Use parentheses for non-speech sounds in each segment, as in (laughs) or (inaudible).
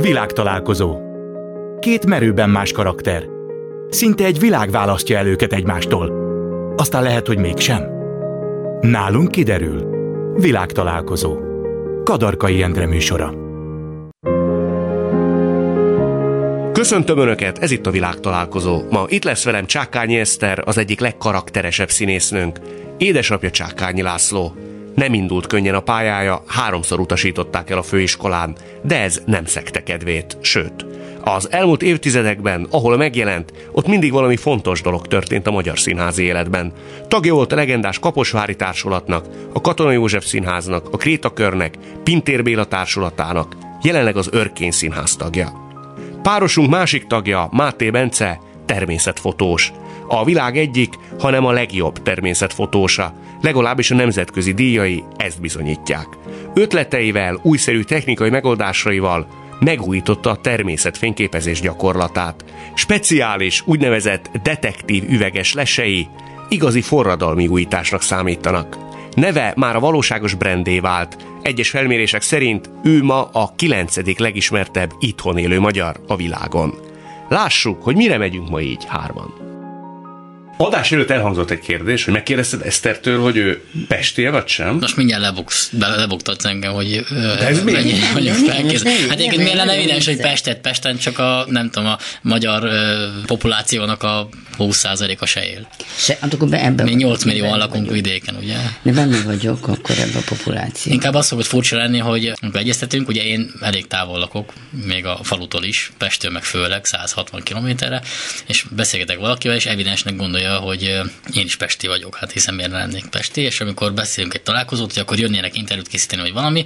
Világtalálkozó. Két merőben más karakter. Szinte egy világ választja el őket egymástól. Aztán lehet, hogy mégsem. Nálunk kiderül. Világtalálkozó. Kadarkai Endre műsora. Köszöntöm Önöket, ez itt a világtalálkozó. Ma itt lesz velem Csákányi Eszter, az egyik legkarakteresebb színésznőnk. Édesapja Csákányi László. Nem indult könnyen a pályája, háromszor utasították el a főiskolán, de ez nem szekte kedvét, sőt. Az elmúlt évtizedekben, ahol megjelent, ott mindig valami fontos dolog történt a magyar színházi életben. Tagja volt a legendás Kaposvári Társulatnak, a Katona József Színháznak, a Krétakörnek, Pintér Béla Társulatának, jelenleg az Örkény Színház tagja. Párosunk másik tagja, Máté Bence, természetfotós. A világ egyik, hanem a legjobb természetfotósa. Legalábbis a nemzetközi díjai ezt bizonyítják. Ötleteivel, újszerű technikai megoldásaival megújította a természet fényképezés gyakorlatát. Speciális, úgynevezett detektív üveges lesei igazi forradalmi újításnak számítanak. Neve már a valóságos brandé vált. Egyes felmérések szerint ő ma a kilencedik legismertebb itthon élő magyar a világon. Lássuk, hogy mire megyünk ma így hárman. Adás előtt elhangzott egy kérdés, hogy megkérdezted Esztertől, hogy ő pestél vagy sem? Most mindjárt lebuksz, lebuktatsz engem, hogy De ez mennyi mi? vagyok felkész. nem, Hát egyébként miért lenne evidens, hogy. Pestet, Pesten csak a, nem tudom, a magyar ö, populációnak a 20%-a se él. Se, hát akkor be, ebbe Mi vagyok, 8 millióan lakunk vagyok. vidéken, ugye? De benne vagyok, akkor ebbe a populáció. Inkább az szokott furcsa lenni, hogy amikor egyeztetünk, ugye én elég távol lakok, még a falutól is, Pestől meg főleg 160 kilométerre, és beszélgetek valakivel, és evidensnek gondolja, hogy ö, én is Pesti vagyok, hát hiszen miért ne lennék Pesti, és amikor beszélünk egy találkozót, hogy akkor jönnének interjút készíteni, vagy valami,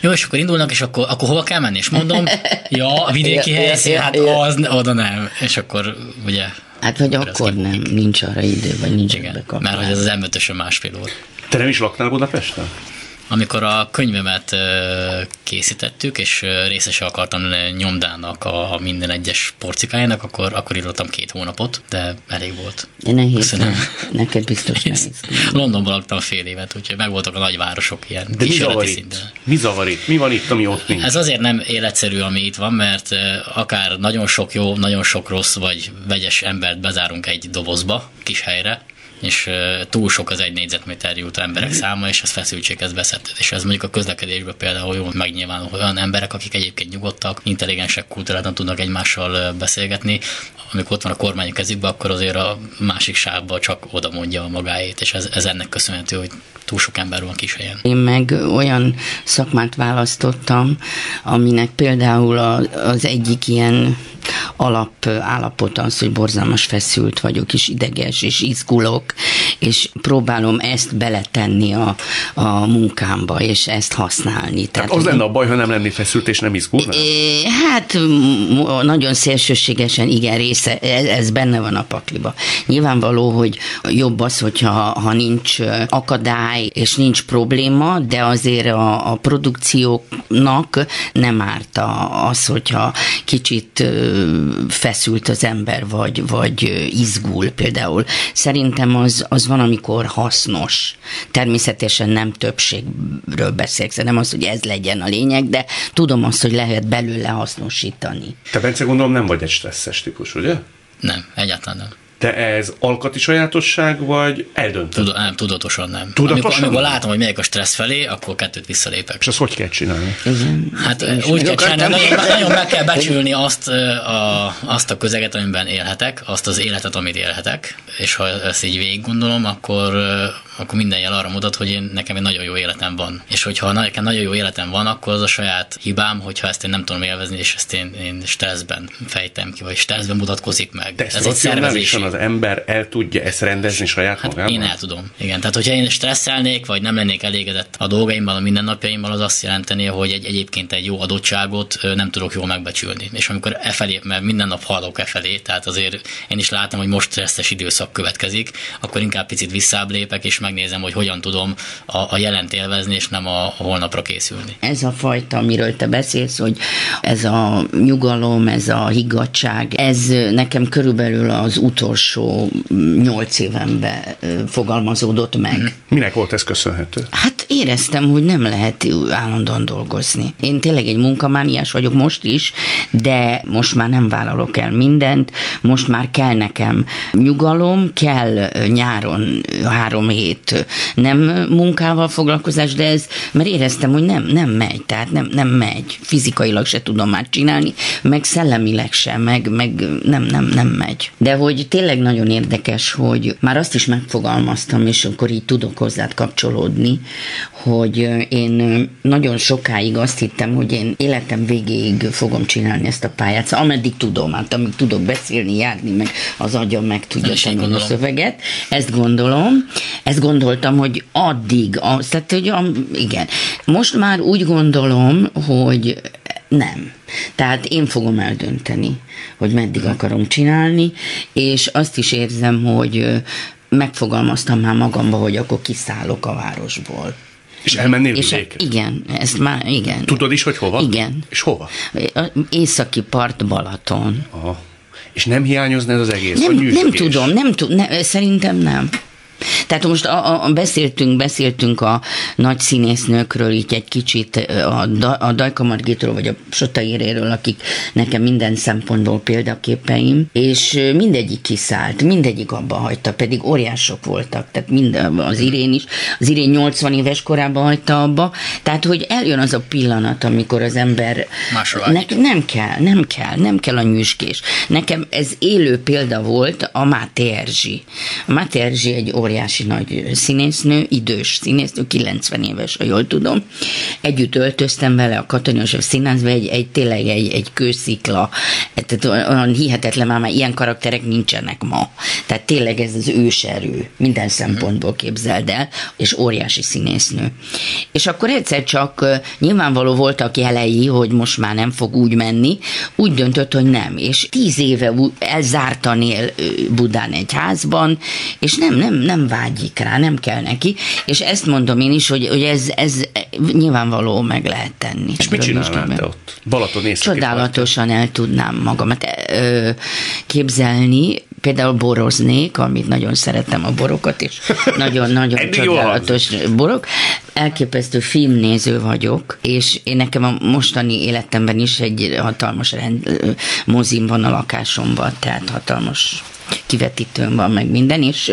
jó, és akkor indulnak, és akkor, akkor hova kell menni? És mondom, ja, a (laughs) vidéki helyszín, hát az, oda nem. És akkor ugye Hát, vagy akkor nem, nincs arra idő, vagy nincs igen, mert hogy ez az m másfél óra. Te nem is laktál Budapesten? Amikor a könyvemet készítettük, és részese akartam lenni nyomdának a, a minden egyes porcikájának, akkor, akkor írtam két hónapot, de elég volt. De nehéz, Köszönöm. nem? neked biztos nehéz. Londonban laktam fél évet, úgyhogy megvoltak a nagyvárosok ilyen De mi szinten. Mi zavar itt? Mi van itt, ami ott nincs? Ez azért nem életszerű, ami itt van, mert akár nagyon sok jó, nagyon sok rossz, vagy vegyes embert bezárunk egy dobozba, kis helyre, és túl sok az egy négyzetméter jutó emberek száma, és ez feszültséghez vezetett. És ez mondjuk a közlekedésben például jól megnyilvánul, hogy olyan emberek, akik egyébként nyugodtak, intelligensek, kultúráltan tudnak egymással beszélgetni, amikor ott van a kormány kezükben, akkor azért a másik sávba csak oda mondja a magáét, és ez, ez ennek köszönhető, hogy túl sok ember van kis helyen. Én meg olyan szakmát választottam, aminek például a, az egyik ilyen alap állapot az, hogy borzalmas feszült vagyok, és ideges, és izgulok, és próbálom ezt beletenni a, a munkámba, és ezt használni. Tehát az hogy- lenne a baj, ha nem lenni feszült és nem izgulnál? É, Hát nagyon szélsőségesen igen, része, ez, benne van a pakliba. Nyilvánvaló, hogy jobb az, hogyha ha nincs akadály és nincs probléma, de azért a, a produkcióknak nem árt az, hogyha kicsit feszült az ember, vagy, vagy izgul például. Szerintem az, az van, amikor hasznos. Természetesen nem többségről beszélek, nem az, hogy ez legyen a lényeg, de tudom azt, hogy lehet belőle hasznosítani. Te, Bence, gondolom nem vagy egy stresszes típus, ugye? Nem, egyáltalán nem. De ez alkati sajátosság, vagy eldöntöd? Tud, nem, tudatosan nem. Tudatosan amikor, amikor nem? látom, hogy megyek a stressz felé, akkor kettőt visszalépek. És azt hogy kell csinálni? Hát Én úgy kell csinálni, nagyon, nagyon meg kell becsülni azt a, azt a közeget, amiben élhetek, azt az életet, amit élhetek, és ha ezt így végig gondolom, akkor, akkor minden jel arra mutat, hogy én, nekem egy nagyon jó életem van. És hogyha nekem nagyon jó életem van, akkor az a saját hibám, hogyha ezt én nem tudom élvezni, és ezt én, én stresszben fejtem ki, vagy stresszben mutatkozik meg. De Ez egy szervezési. az ember el tudja ezt rendezni saját Hát magában? én el tudom. Igen, tehát hogyha én stresszelnék, vagy nem lennék elégedett a dolgaimmal, a mindennapjaimmal, az azt jelenteni, hogy egy, egyébként egy jó adottságot nem tudok jól megbecsülni. És amikor e felé, mert minden nap haladok e felé, tehát azért én is látom, hogy most stresszes időszak következik, akkor inkább picit visszább lépek, és megnézem, hogy hogyan tudom a, a jelent élvezni, és nem a, a holnapra készülni. Ez a fajta, amiről te beszélsz, hogy ez a nyugalom, ez a higgadság, ez nekem körülbelül az utolsó nyolc évemben fogalmazódott meg. Minek volt ez köszönhető? Hát éreztem, hogy nem lehet állandóan dolgozni. Én tényleg egy munkamániás vagyok most is, de most már nem vállalok el mindent, most már kell nekem nyugalom, kell nyáron három hét nem munkával foglalkozás, de ez, mert éreztem, hogy nem, nem megy, tehát nem, nem megy. Fizikailag se tudom már csinálni, meg szellemileg sem, meg, meg nem, nem, nem megy. De hogy tényleg nagyon érdekes, hogy már azt is megfogalmaztam, és akkor így tudok hozzád kapcsolódni, hogy én nagyon sokáig azt hittem, hogy én életem végéig fogom csinálni ezt a pályát, szóval ameddig tudom, hát amíg tudok beszélni, járni, meg az agyam meg tudja tenni a szöveget. Ezt gondolom. Ezt gondoltam, hogy addig, az, tehát hogy igen. Most már úgy gondolom, hogy nem. Tehát én fogom eldönteni, hogy meddig akarom csinálni, és azt is érzem, hogy megfogalmaztam már magamba, hogy akkor kiszállok a városból. És elmennél és vidékre? Igen, ezt már, igen. Tudod is, hogy hova? Igen. És hova? Északi part Balaton. Aha. És nem hiányozna ez az egész? Nem, nem tudom, nem tudom, ne, szerintem nem. Tehát most a, a, beszéltünk, beszéltünk a nagy színésznőkről így egy kicsit, a, a Dajka Margitról, vagy a Sota Éréről, akik nekem minden szempontból példaképeim, és mindegyik kiszállt, mindegyik abba hagyta, pedig óriások voltak, tehát minden, az Irén is, az Irén 80 éves korában hagyta abba, tehát hogy eljön az a pillanat, amikor az ember ne, nem kell, nem kell, nem kell a nyüskés. Nekem ez élő példa volt a Máté Erzsi. A Máté Erzsi egy óriási nagy színésznő, idős színésznő, 90 éves, ha jól tudom. Együtt öltöztem vele a Katona József színházba, egy, egy, tényleg egy, egy kőszikla, tehát olyan hihetetlen, már, már ilyen karakterek nincsenek ma. Tehát tényleg ez az őserő, minden szempontból képzeld el, és óriási színésznő. És akkor egyszer csak nyilvánvaló voltak jelei, hogy most már nem fog úgy menni, úgy döntött, hogy nem. És tíz éve elzártan él Budán egy házban, és nem, nem, nem vágyik rá, nem kell neki, és ezt mondom én is, hogy, hogy ez, ez nyilvánvaló meg lehet tenni. És mit csinálnál te ott? Balaton Csodálatosan el tudnám magamat ö, képzelni, például boroznék, amit nagyon szeretem a borokat, és (laughs) nagyon-nagyon csodálatos borok. Elképesztő filmnéző vagyok, és én nekem a mostani életemben is egy hatalmas rend, mozim van a lakásomban, tehát hatalmas kivetítőm van, meg minden, és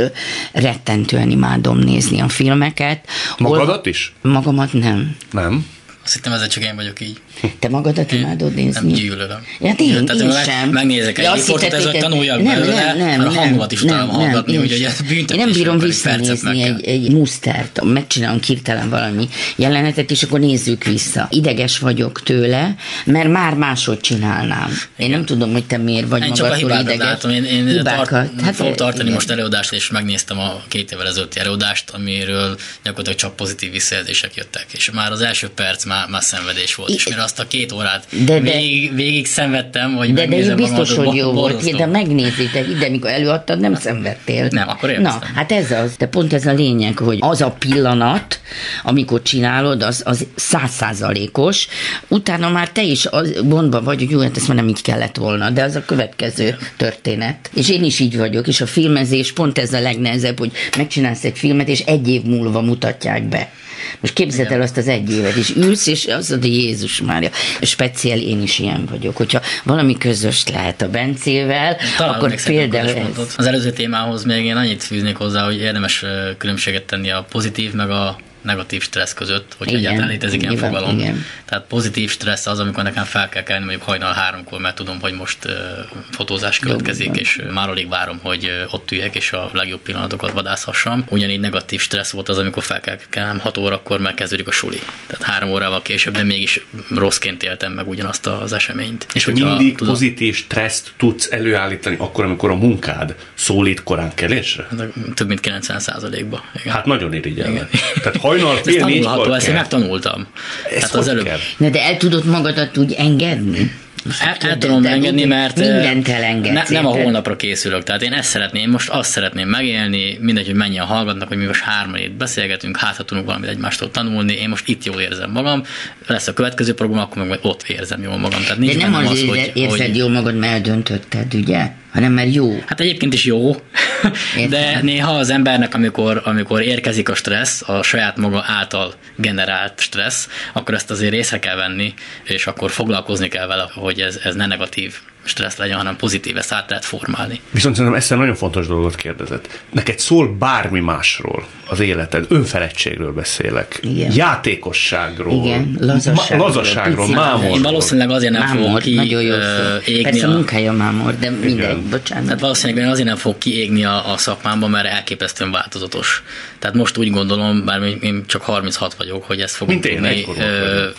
rettentően imádom nézni a filmeket. Magadat is? Magamat nem. Nem? Azt hittem, ezzel csak én vagyok így. Te magadat imádod nézni? Nem gyűlölöm. Ja, én, én, én sem. Megnézek egy riportot, ez hogy tanuljak nem, belőle, nem, nem, a hangomat is utána hallgatni, hogy ez büntetés. Én nem bírom visszanézni egy, egy mustert, megcsinálom kirtelen valami jelenetet, és akkor nézzük vissza. Ideges vagyok tőle, mert már máshogy csinálnám. Én nem tudom, hogy te miért vagy én magadtól ideges. Látom. Én, én hibákat. Tart, hát, fogok tartani igen. most előadást, és megnéztem a két évvel ezelőtti előadást, amiről gyakorlatilag csak pozitív visszajelzések jöttek. És már az első perc már, már szenvedés volt, és mire azt a két órát de, de, végig, végig szenvedtem, hogy de, de ez biztos, hogy jó volt, de megnézitek, ide, mikor előadtad, nem szenvedtél. Nem, akkor élveztem. Na, hát ez az, de pont ez a lényeg, hogy az a pillanat, amikor csinálod, az, az százszázalékos, utána már te is az gondban vagy, hogy jó, hát ezt már nem így kellett volna, de az a következő történet. És én is így vagyok, és a filmezés pont ez a legnehezebb, hogy megcsinálsz egy filmet, és egy év múlva mutatják be. Most képzeld el azt az egy évet, és ülsz, és az hogy Jézus Mária. Speciál én is ilyen vagyok. Hogyha valami közös lehet a Bencével, Talán akkor például ez. Az előző témához még én annyit fűznék hozzá, hogy érdemes különbséget tenni a pozitív meg a negatív stressz között, hogy igen, egyáltalán létezik ilyen igen, fogalom. Igen. Tehát pozitív stressz az, amikor nekem fel kell kelni mondjuk hajnal háromkor, mert tudom, hogy most uh, fotózás következik, Jó, és már alig várom, hogy uh, ott üljek, és a legjobb pillanatokat vadászhassam. Ugyanígy negatív stressz volt az, amikor fel kell kelnem 6 órakor, mert kezdődik a suli. Tehát három órával később, de mégis rosszként éltem meg ugyanazt az eseményt. És, és mindig tudod, pozitív stresszt tudsz előállítani akkor, amikor a munkád szólít korán kelésre? Hát, több mint 90 ba Hát nagyon irigyel. Tehát hajnal fél négykor Ezt én megtanultam. Ezt hát az előbb. Na de el tudod magadat úgy engedni? El, el tudom de engedni, mert mindent elengedsz. Ne, nem a holnapra készülök. Tehát én ezt szeretném, most azt szeretném megélni, mindegy, hogy mennyien hallgatnak, hogy mi most hárman itt beszélgetünk, hát ha tudunk valamit egymástól tanulni, én most itt jól érzem magam, lesz a következő program, akkor meg ott érzem jól magam. Tehát nincs de nem az, az hogy, érzed hogy... jól magad, mert eldöntötted, ugye? Hanem mert jó. Hát egyébként is jó, Értem. de néha az embernek, amikor, amikor érkezik a stressz, a saját maga által generált stressz, akkor ezt azért észre kell venni, és akkor foglalkozni kell vele, hogy ez, ez ne negatív stressz legyen, hanem pozitív, ezt át lehet formálni. Viszont szerintem ezt nagyon fontos dolgot kérdezett. Neked szól bármi másról az életed, önfeledtségről beszélek, Igen. játékosságról, Igen, lazasságról, ma- mámorról. Én valószínűleg azért nem fogok Mámor, ki nagyon jó égni Persze a munkája mámor, de mindegy, bocsánat. Tehát valószínűleg én azért nem fog kiégni a, a szakmámban, mert elképesztően változatos. Tehát most úgy gondolom, bár én csak 36 vagyok, hogy ezt fogom Mint én, tudni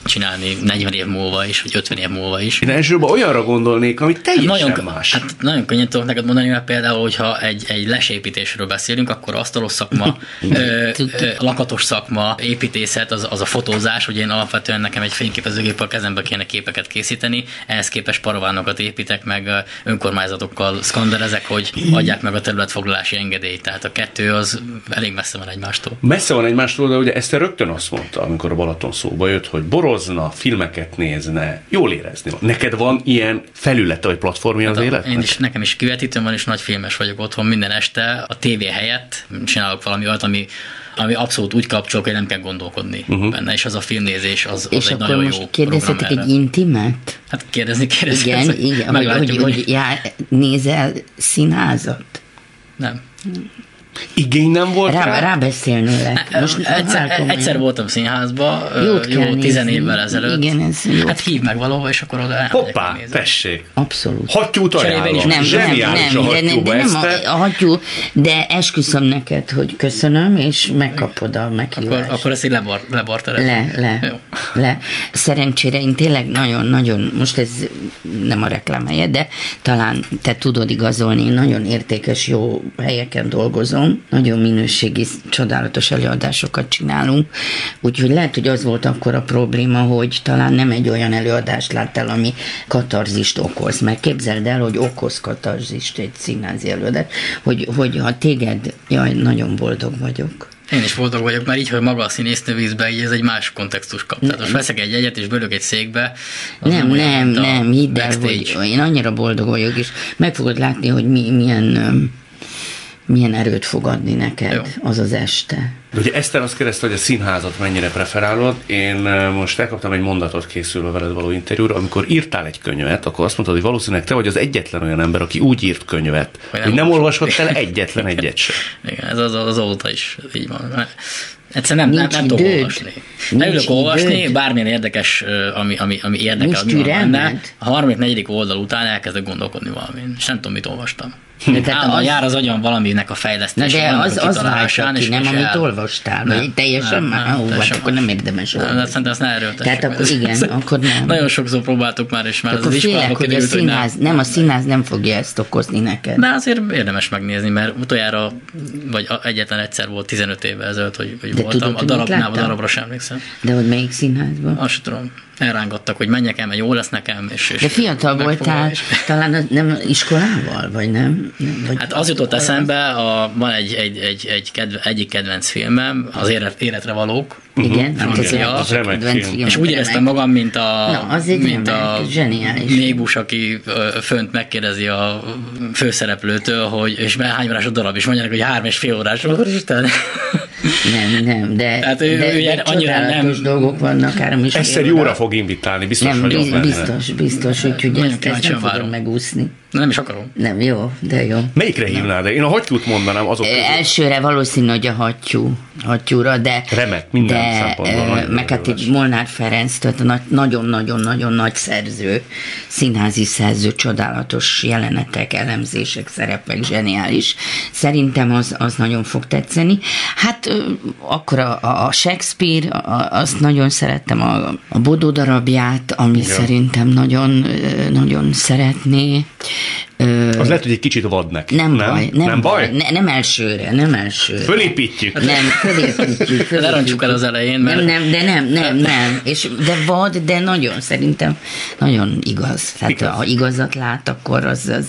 csinálni 40 év múlva is, vagy 50 év múlva is. Én elsőben olyanra gondolnék, ami teljesen Nagyon, más. hát nagyon könnyen tudok neked mondani, mert például, hogyha egy, egy lesépítésről beszélünk, akkor asztalos szakma, (laughs) ö, ö, lakatos szakma, építészet, az, az a fotózás, hogy én alapvetően nekem egy fényképezőgép a kezembe kéne képeket készíteni, ehhez képest paravánokat építek, meg önkormányzatokkal szkanderezek, hogy adják meg a területfoglalási engedélyt. Tehát a kettő az elég messze van egymástól. Messze van egymástól, de ugye Eszter rögtön azt mondta, amikor a Balaton szóba jött, hogy borozna, filmeket nézne, jól érezni. Neked van ilyen felülete vagy platformja az Hát a- életnek? Én is, nekem is kivetítőm van, és nagy filmes vagyok otthon minden este. A tévé helyett csinálok valami olyat, ami, ami abszolút úgy kapcsol, hogy nem kell gondolkodni uh-huh. benne, és az a filmnézés az, az És egy akkor nagyon most jó kérdezhetek egy intimet? Hát kérdezni, kérdezni. Igen, igen, hogy, Meglátjuk, hogy, hogy já, nézel színházat? Nem. Igény nem volt Rá, rá? rábeszélnélek. Most egyszer, egyszer voltam színházba, Jót jó tizen évvel ezelőtt. Igen, ez jó. Hát hív meg valahova, és akkor oda Hoppá, tessék. Abszolút. Hattyút ajánlom. is. Nem, nem, Zseniális nem, a de, de, nem a, a hattyú, de esküszöm neked, hogy köszönöm, és megkapod a Akkor, meghívást. akkor ezt így lebar, lebarterezem. Le, le, Jó. le. Szerencsére én tényleg nagyon-nagyon, most ez nem a reklám helye, de talán te tudod igazolni, nagyon értékes, jó helyeken dolgozom, nagyon minőségi, csodálatos előadásokat csinálunk, úgyhogy lehet, hogy az volt akkor a probléma, hogy talán nem egy olyan előadást láttál, ami katarzist okoz, mert képzeld el, hogy okoz katarzist egy színházi előadás, hogy, hogy ha téged, jaj, nagyon boldog vagyok. Én is boldog vagyok, mert így, hogy maga a színésznő vízbe, így ez egy más kontextus kap. Tehát most veszek egy egyet, és bölök egy székbe. Nem, nem, a nem, hidd el, hogy én annyira boldog vagyok, és meg fogod látni, hogy mi, milyen, milyen erőt fog adni neked Jó. az az este. Ugye Eszter azt kérdezte, hogy a színházat mennyire preferálod. Én most elkaptam egy mondatot készülve veled való interjúra. Amikor írtál egy könyvet, akkor azt mondtad, hogy valószínűleg te vagy az egyetlen olyan ember, aki úgy írt könyvet, Hogy hogy nem nem olvasott el egyetlen egyet sem. Igen, ez az, az óta is így van. Egyszerűen nem, nem, Nincs nem tudom olvasni. Nincs Leülök olvasni, bármilyen érdekes, ami, ami, ami érdekel, Nincs ami van benne. A harmadik, negyedik oldal után elkezdek gondolkodni valamin, és nem tudom, mit olvastam. De tehát Állandóan az- jár az agyam valaminek a Na fejlesztése, de az, a az váltja ki, nem, amit el- olvastál, Nem, vagy teljesen nem, már, nem, ó, hát teljesen akkor nem érdemes Nem, de olvasni. szerintem ezt ne erőltessük. Tehát akkor igen, akkor nem. Nagyon sokszor próbáltuk már, és már Akkor az félek, iskolában hogy a hogy színház, nem, a színház nem fogja ezt okozni neked. De azért érdemes megnézni, mert utoljára, vagy egyetlen egyszer volt 15 évvel ezelőtt, hogy, hogy voltam. tudod, a darabnál, a darabra sem emlékszem. De hogy melyik színházban? Azt tudom. Elrángattak, hogy menjek el, mert jó lesz nekem. És, és De fiatal voltál, és- talán az nem iskolával, vagy nem? Vagy Hát az jutott eszembe, a, van egy, egy, egy, egy kedve, egyik kedvenc filmem, az élet, Életre valók, Igen, hát ez francia. a Az remek kedvenc film. film. és úgy éreztem magam, mint a, Na, az egy mint remek, a zseniális. négus, aki fönt megkérdezi a főszereplőtől, hogy és hány órás a darab, és mondják, hogy három és fél órás. Akkor Isten. Nem, nem, de, Tehát ő- de, ő de annyira nem- dolgok vannak, három is. Óra. jóra fog invitálni, biztos Nem, vagyok biz- biztos, biztos, úgyhogy Nagyon ezt, ezt nem fogod várom. megúszni. Nem is akarom. Nem, jó, de jó. Melyikre hívnád? De én a hattyút mondanám azok közül. Elsőre valószínű, hogy a hattyú, hattyúra, de... Remek, minden de, szempontból Meg hát egy Molnár Ferenc, tehát nagyon-nagyon-nagyon nagy szerző, színházi szerző, csodálatos jelenetek, elemzések, szerepek, zseniális. Szerintem az, az nagyon fog tetszeni. Hát akkor a, a Shakespeare, a, azt nagyon szerettem, a, a Bodó darabját, ami szerintem nagyon, nagyon szeretné. Az lehet, hogy egy kicsit vad neki. nem, nem baj, nem, nem baj? Ne, nem elsőre, nem elsőre. Fölépítjük. Nem, fölépítjük. (laughs) fölépítjük. El az elején, mert- Nem, nem, de nem, nem, (laughs) nem. És, de vad, de nagyon, szerintem nagyon igaz. Tehát Igaz. ha igazat lát, akkor az, az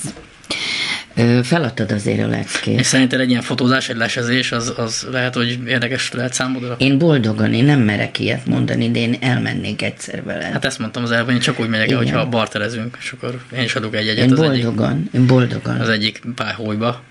Feladtad azért a leckét. És szerinted egy ilyen fotózás, egy lesezés, az, az lehet, hogy érdekes lehet számodra? Én boldogan, én nem merek ilyet mondani, de én elmennék egyszer vele. Hát ezt mondtam az előbb, én csak úgy megyek el, hogyha barterezünk, és akkor én is adok egy egyet. Én boldogan, egyik, én boldogan. Az egyik pályhólyba.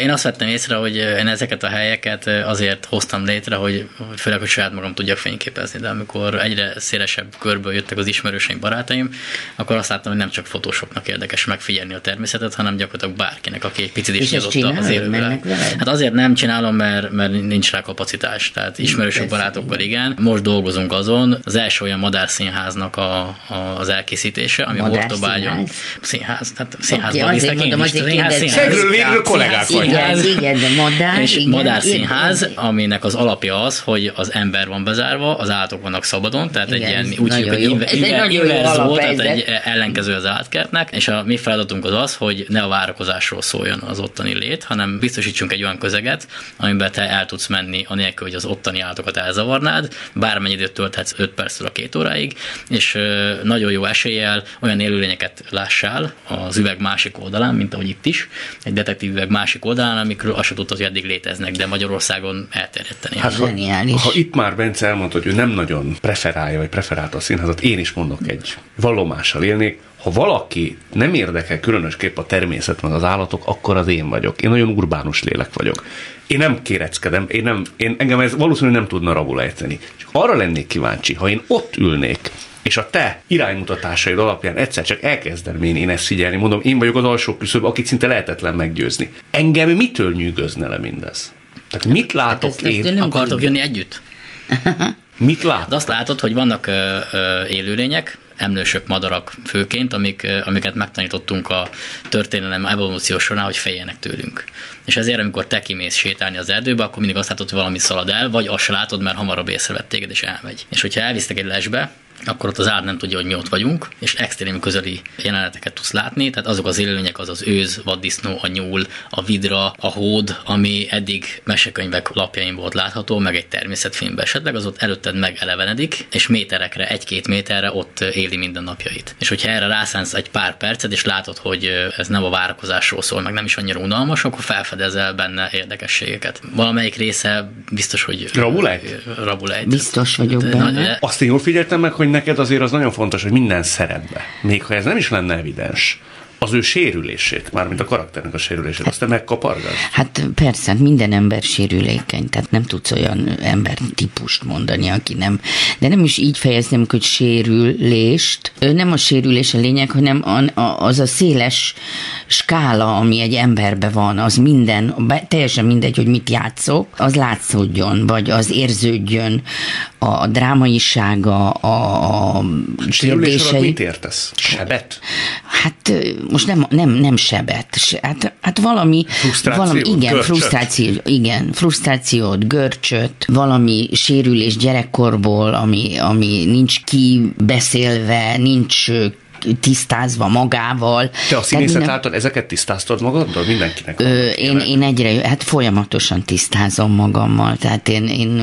Én azt vettem észre, hogy én ezeket a helyeket azért hoztam létre, hogy főleg, hogy saját magam tudjak fényképezni, de amikor egyre szélesebb körből jöttek az ismerőseim, barátaim, akkor azt láttam, hogy nem csak fotósoknak érdekes megfigyelni a természetet, hanem gyakorlatilag bárkinek, aki egy picit is nyitott az élőre. Hát azért nem csinálom, mert, mert nincs rá kapacitás. Tehát ismerősök barátokkal igen. Most dolgozunk azon. Az első olyan madárszínháznak a, a, az elkészítése, ami Hortobágyon. Színház. Tehát színházban okay, néztek én is. Színház, színház. Végül kollégák vagyunk. Igen, de madár. És madárszínház, aminek az alapja az, hogy az ember van bezárva, az állatok vannak szabadon, tehát egy ilyen úgy hívjuk, hogy inverzó, tehát egy ellenkező az állatkertnek, és a mi feladatunk az az, hogy ne a várakozásról szóljon az ottani lét, hanem biztosítsunk egy olyan közeget, amiben te el tudsz menni, anélkül, hogy az ottani állatokat elzavarnád, bármennyi időt tölthetsz 5 percről a két óráig, és nagyon jó eséllyel olyan élőlényeket lássál az üveg másik oldalán, mint ahogy itt is, egy detektív üveg másik oldalán, amikről azt tudtad, hogy eddig léteznek, de Magyarországon elterjedteni. Hát, ha, ha itt már Bence elmondta, hogy ő nem nagyon preferálja, vagy preferálta a színházat, én is mondok egy vallomással élnék, ha valaki nem érdekel különösképp a természet meg az állatok, akkor az én vagyok. Én nagyon urbánus lélek vagyok. Én nem kéreckedem, én nem, én, engem ez valószínűleg nem tudna rabul ejteni. Csak arra lennék kíváncsi, ha én ott ülnék, és a te iránymutatásaid alapján egyszer csak elkezdem én, én ezt figyelni, mondom, én vagyok az alsó küszöb, akit szinte lehetetlen meggyőzni. Engem mitől nyűgözne le mindez? Tehát mit látok hát én? Akartok jönni együtt? Mit lát? De azt látod, hogy vannak ö, ö, élőlények, emlősök, madarak főként, amik, amiket megtanítottunk a történelem evolúció során, hogy féljenek tőlünk. És ezért, amikor te kimész sétálni az erdőbe, akkor mindig azt látod, hogy valami szalad el, vagy azt látod, mert hamarabb észrevett téged, és elmegy. És hogyha elvisztek egy lesbe, akkor ott az állat nem tudja, hogy mi ott vagyunk, és extrém közeli jeleneteket tudsz látni, tehát azok az élőlények, az az őz, vaddisznó, a nyúl, a vidra, a hód, ami eddig mesekönyvek lapjain volt látható, meg egy természetfilmben esetleg, az ott előtted megelevenedik, és méterekre, egy-két méterre ott éli minden napjait. És hogyha erre rászánsz egy pár percet, és látod, hogy ez nem a várakozásról szól, meg nem is annyira unalmas, akkor felfedezel benne érdekességeket. Valamelyik része biztos, hogy Rabulejt? Rabulejt. Biztos vagyok benne. Azt én jól figyeltem meg, hogy neked azért az nagyon fontos, hogy minden szerepbe, még ha ez nem is lenne evidens, az ő sérülését, mármint a karakternek a sérülését, azt te megkapargad? Hát persze, hát minden ember sérülékeny, tehát nem tudsz olyan ember típust mondani, aki nem, de nem is így fejezném, hogy sérülést, nem a sérülés a lényeg, hanem az a széles skála, ami egy emberbe van, az minden, teljesen mindegy, hogy mit játszok, az látszódjon, vagy az érződjön, a drámaisága, a, a kérdései. mit értesz? Sebet? Hát most nem, nem, nem sebet, hát, hát valami, valami igen, görcsöt. frusztráció, igen, frusztrációt, görcsöt, valami sérülés gyerekkorból, ami, ami nincs kibeszélve, nincs tisztázva magával. Te a színészet minden... által ezeket tisztáztad magaddal? Mindenkinek? Ö, én, én egyre, hát folyamatosan tisztázom magammal, tehát én, én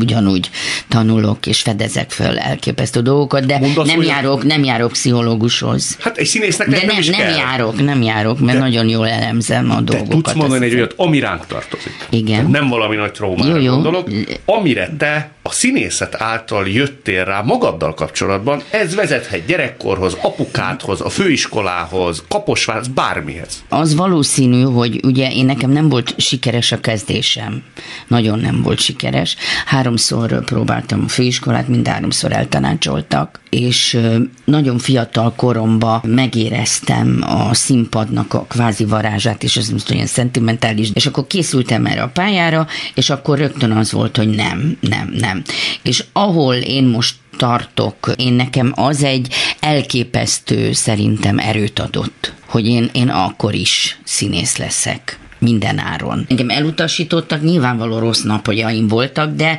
ugyanúgy tanulok és fedezek föl elképesztő dolgokat, de Mondasz nem, járok, nem járok pszichológushoz. Hát egy színésznek de nem, nem, is nem kell. járok, nem járok, mert de, nagyon jól elemzem a dolgokat. Te tudsz mondani egy olyat, ami ránk tartozik. Igen. Tehát nem valami nagy traumára jó, jó. gondolok, amire te a színészet által jöttél rá magaddal kapcsolatban, ez vezethet gyerekkorhoz, apukádhoz, a főiskolához, kaposvárhoz, bármihez. Az valószínű, hogy ugye én nekem nem volt sikeres a kezdésem. Nagyon nem volt sikeres. Háromszor próbáltam a főiskolát, mind háromszor eltanácsoltak, és nagyon fiatal koromban megéreztem a színpadnak a kvázi varázsát, és ez most olyan szentimentális, és akkor készültem erre a pályára, és akkor rögtön az volt, hogy nem, nem, nem. És ahol én most tartok, én nekem az egy elképesztő szerintem erőt adott, hogy én, én akkor is színész leszek minden áron. Engem elutasítottak, nyilvánvaló rossz napjaim voltak, de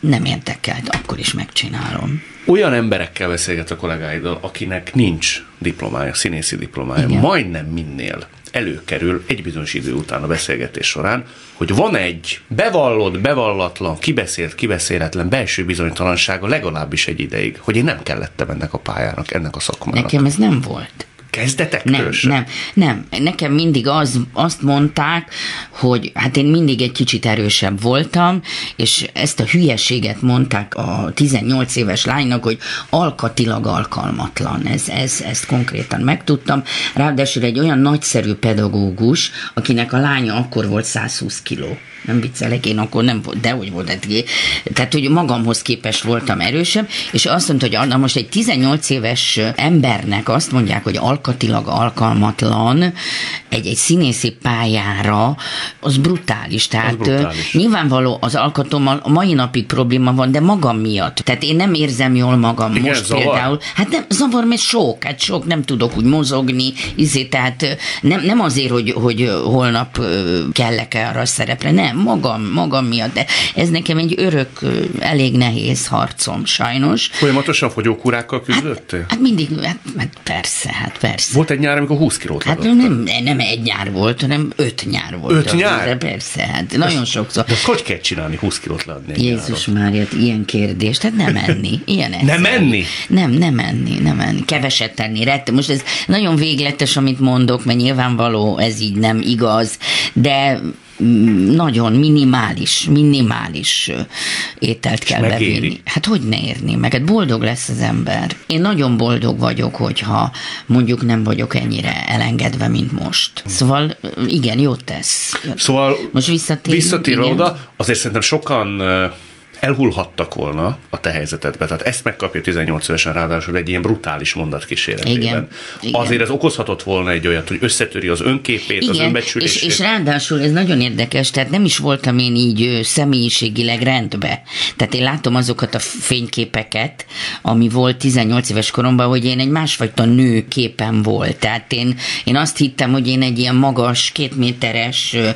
nem érdekelt, akkor is megcsinálom. Olyan emberekkel beszélget a kollégáiddal, akinek nincs diplomája, színészi diplomája, Igen. majdnem minél előkerül egy bizonyos idő után a beszélgetés során, hogy van egy bevallott, bevallatlan, kibeszélt, kibeszéletlen belső bizonytalansága legalábbis egy ideig, hogy én nem kellettem ennek a pályának, ennek a szakmának. Nekem ez nem volt. Kezdetektől Nem, sem? nem, nem. Nekem mindig az, azt mondták, hogy hát én mindig egy kicsit erősebb voltam, és ezt a hülyeséget mondták a 18 éves lánynak, hogy alkatilag alkalmatlan. Ez, ez, ezt konkrétan megtudtam. Ráadásul egy olyan nagyszerű pedagógus, akinek a lánya akkor volt 120 kiló nem viccelek, én akkor nem volt, de hogy volt, hát, tehát hogy magamhoz képes voltam erősebb, és azt mondta, hogy na most egy 18 éves embernek azt mondják, hogy alkatilag alkalmatlan egy, egy színészi pályára, az brutális. Tehát Az brutális. nyilvánvaló az alkatommal a mai napig probléma van, de magam miatt. Tehát én nem érzem jól magam Igen, most zavar? például. Hát nem, zavar, mert sok, hát sok, nem tudok úgy mozogni, izé, tehát nem, nem azért, hogy, hogy holnap kellek-e arra a szerepre, nem, magam, magam miatt, de ez nekem egy örök, elég nehéz harcom, sajnos. Folyamatosan fogyókúrákkal küzdöttél? Hát mindig, hát, hát persze, hát persze. Volt egy nyár, amikor 20 kilót Hát adott. nem, nem egy nyár volt, hanem öt nyár volt. Öt nyár? De persze, hát nagyon sokszor. De azt hogy kell csinálni, 20 kilót leadni? egy Jézus? Mária, ilyen kérdés, tehát nem enni, ilyen Nem egyszerű. enni? Nem, nem enni, nem enni, keveset tenni. Rett. Most ez nagyon végletes, amit mondok, mert nyilvánvaló ez így nem igaz, de nagyon minimális, minimális ételt kell megéri? bevinni. Hát hogy ne érni meg? Hát boldog lesz az ember. Én nagyon boldog vagyok, hogyha mondjuk nem vagyok ennyire elengedve, mint most. Szóval igen, jót tesz. Szóval Most visszatérünk, visszatérve igen. oda, azért szerintem sokan elhullhattak volna a te helyzetedbe. Tehát ezt megkapja 18 évesen ráadásul egy ilyen brutális mondat kíséretében. Igen, igen. Azért ez okozhatott volna egy olyat, hogy összetöri az önképét, az Igen, önbecsülését. és, és ráadásul ez nagyon érdekes, tehát nem is voltam én így személyiségileg rendbe. Tehát én látom azokat a fényképeket, ami volt 18 éves koromban, hogy én egy másfajta nő képen volt. Tehát én, én azt hittem, hogy én egy ilyen magas, két méteres ö,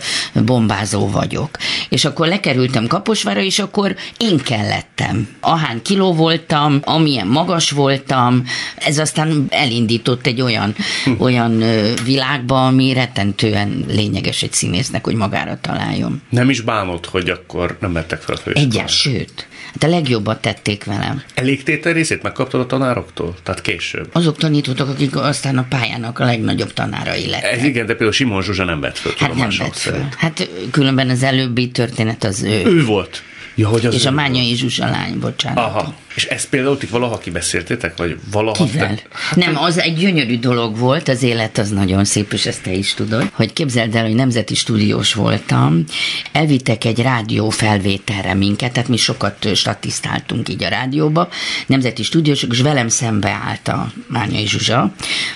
bombázó vagyok. És akkor lekerültem Kaposvára, és akkor én kellettem. Ahán kiló voltam, amilyen magas voltam, ez aztán elindított egy olyan, olyan ö, világba, ami rettentően lényeges egy színésznek, hogy magára találjon. Nem is bánod, hogy akkor nem vettek fel a főiskolára. Egyes, sőt. Hát a legjobbat tették velem. Elég tétel részét megkaptad a tanároktól? Tehát később. Azok tanítótok, akik aztán a pályának a legnagyobb tanárai lettek. Ez igen, de például Simon Zsuzsa nem vett föl hát nem vett föl. Hát különben az előbbi történet az ő. Ő volt. Ja, hogy az és ő a. Mányai Zsuzsa lány, bocsánat. Aha. És ezt például ti valaha kibeszéltétek? Vagy valaha... Kivel? Te... Nem, az egy gyönyörű dolog volt, az élet az nagyon szép, és ezt te is tudod, hogy képzeld el, hogy nemzeti stúdiós voltam, elvittek egy rádió felvételre minket, tehát mi sokat statisztáltunk így a rádióba, nemzeti stúdiósok, és velem szembe állt a Mányai Zsuzsa,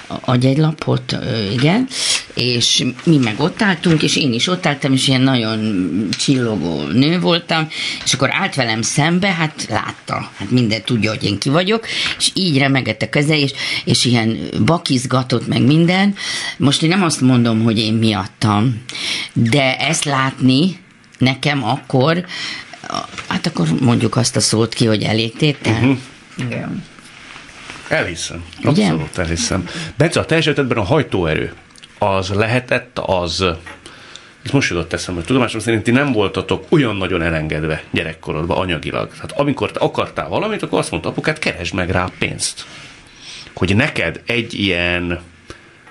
adj egy lapot, igen, és mi meg ott álltunk, és én is ott álltam, és ilyen nagyon csillogó nő voltam, és akkor állt velem szembe, hát látta, hát minden tudja, hogy én ki vagyok, és így remegett a keze, és, és ilyen bakizgatott meg minden. Most én nem azt mondom, hogy én miattam, de ezt látni nekem akkor, hát akkor mondjuk azt a szót ki, hogy elégtétel. Uh-huh. Igen. Elhiszem. Ugye? Abszolút elhiszem. Bence, a te esetedben a hajtóerő az lehetett az, ez most jutott eszembe, hogy tudomásom szerint ti nem voltatok olyan nagyon elengedve gyerekkorodban anyagilag. Tehát amikor te akartál valamit, akkor azt mondta apukát, keresd meg rá pénzt. Hogy neked egy ilyen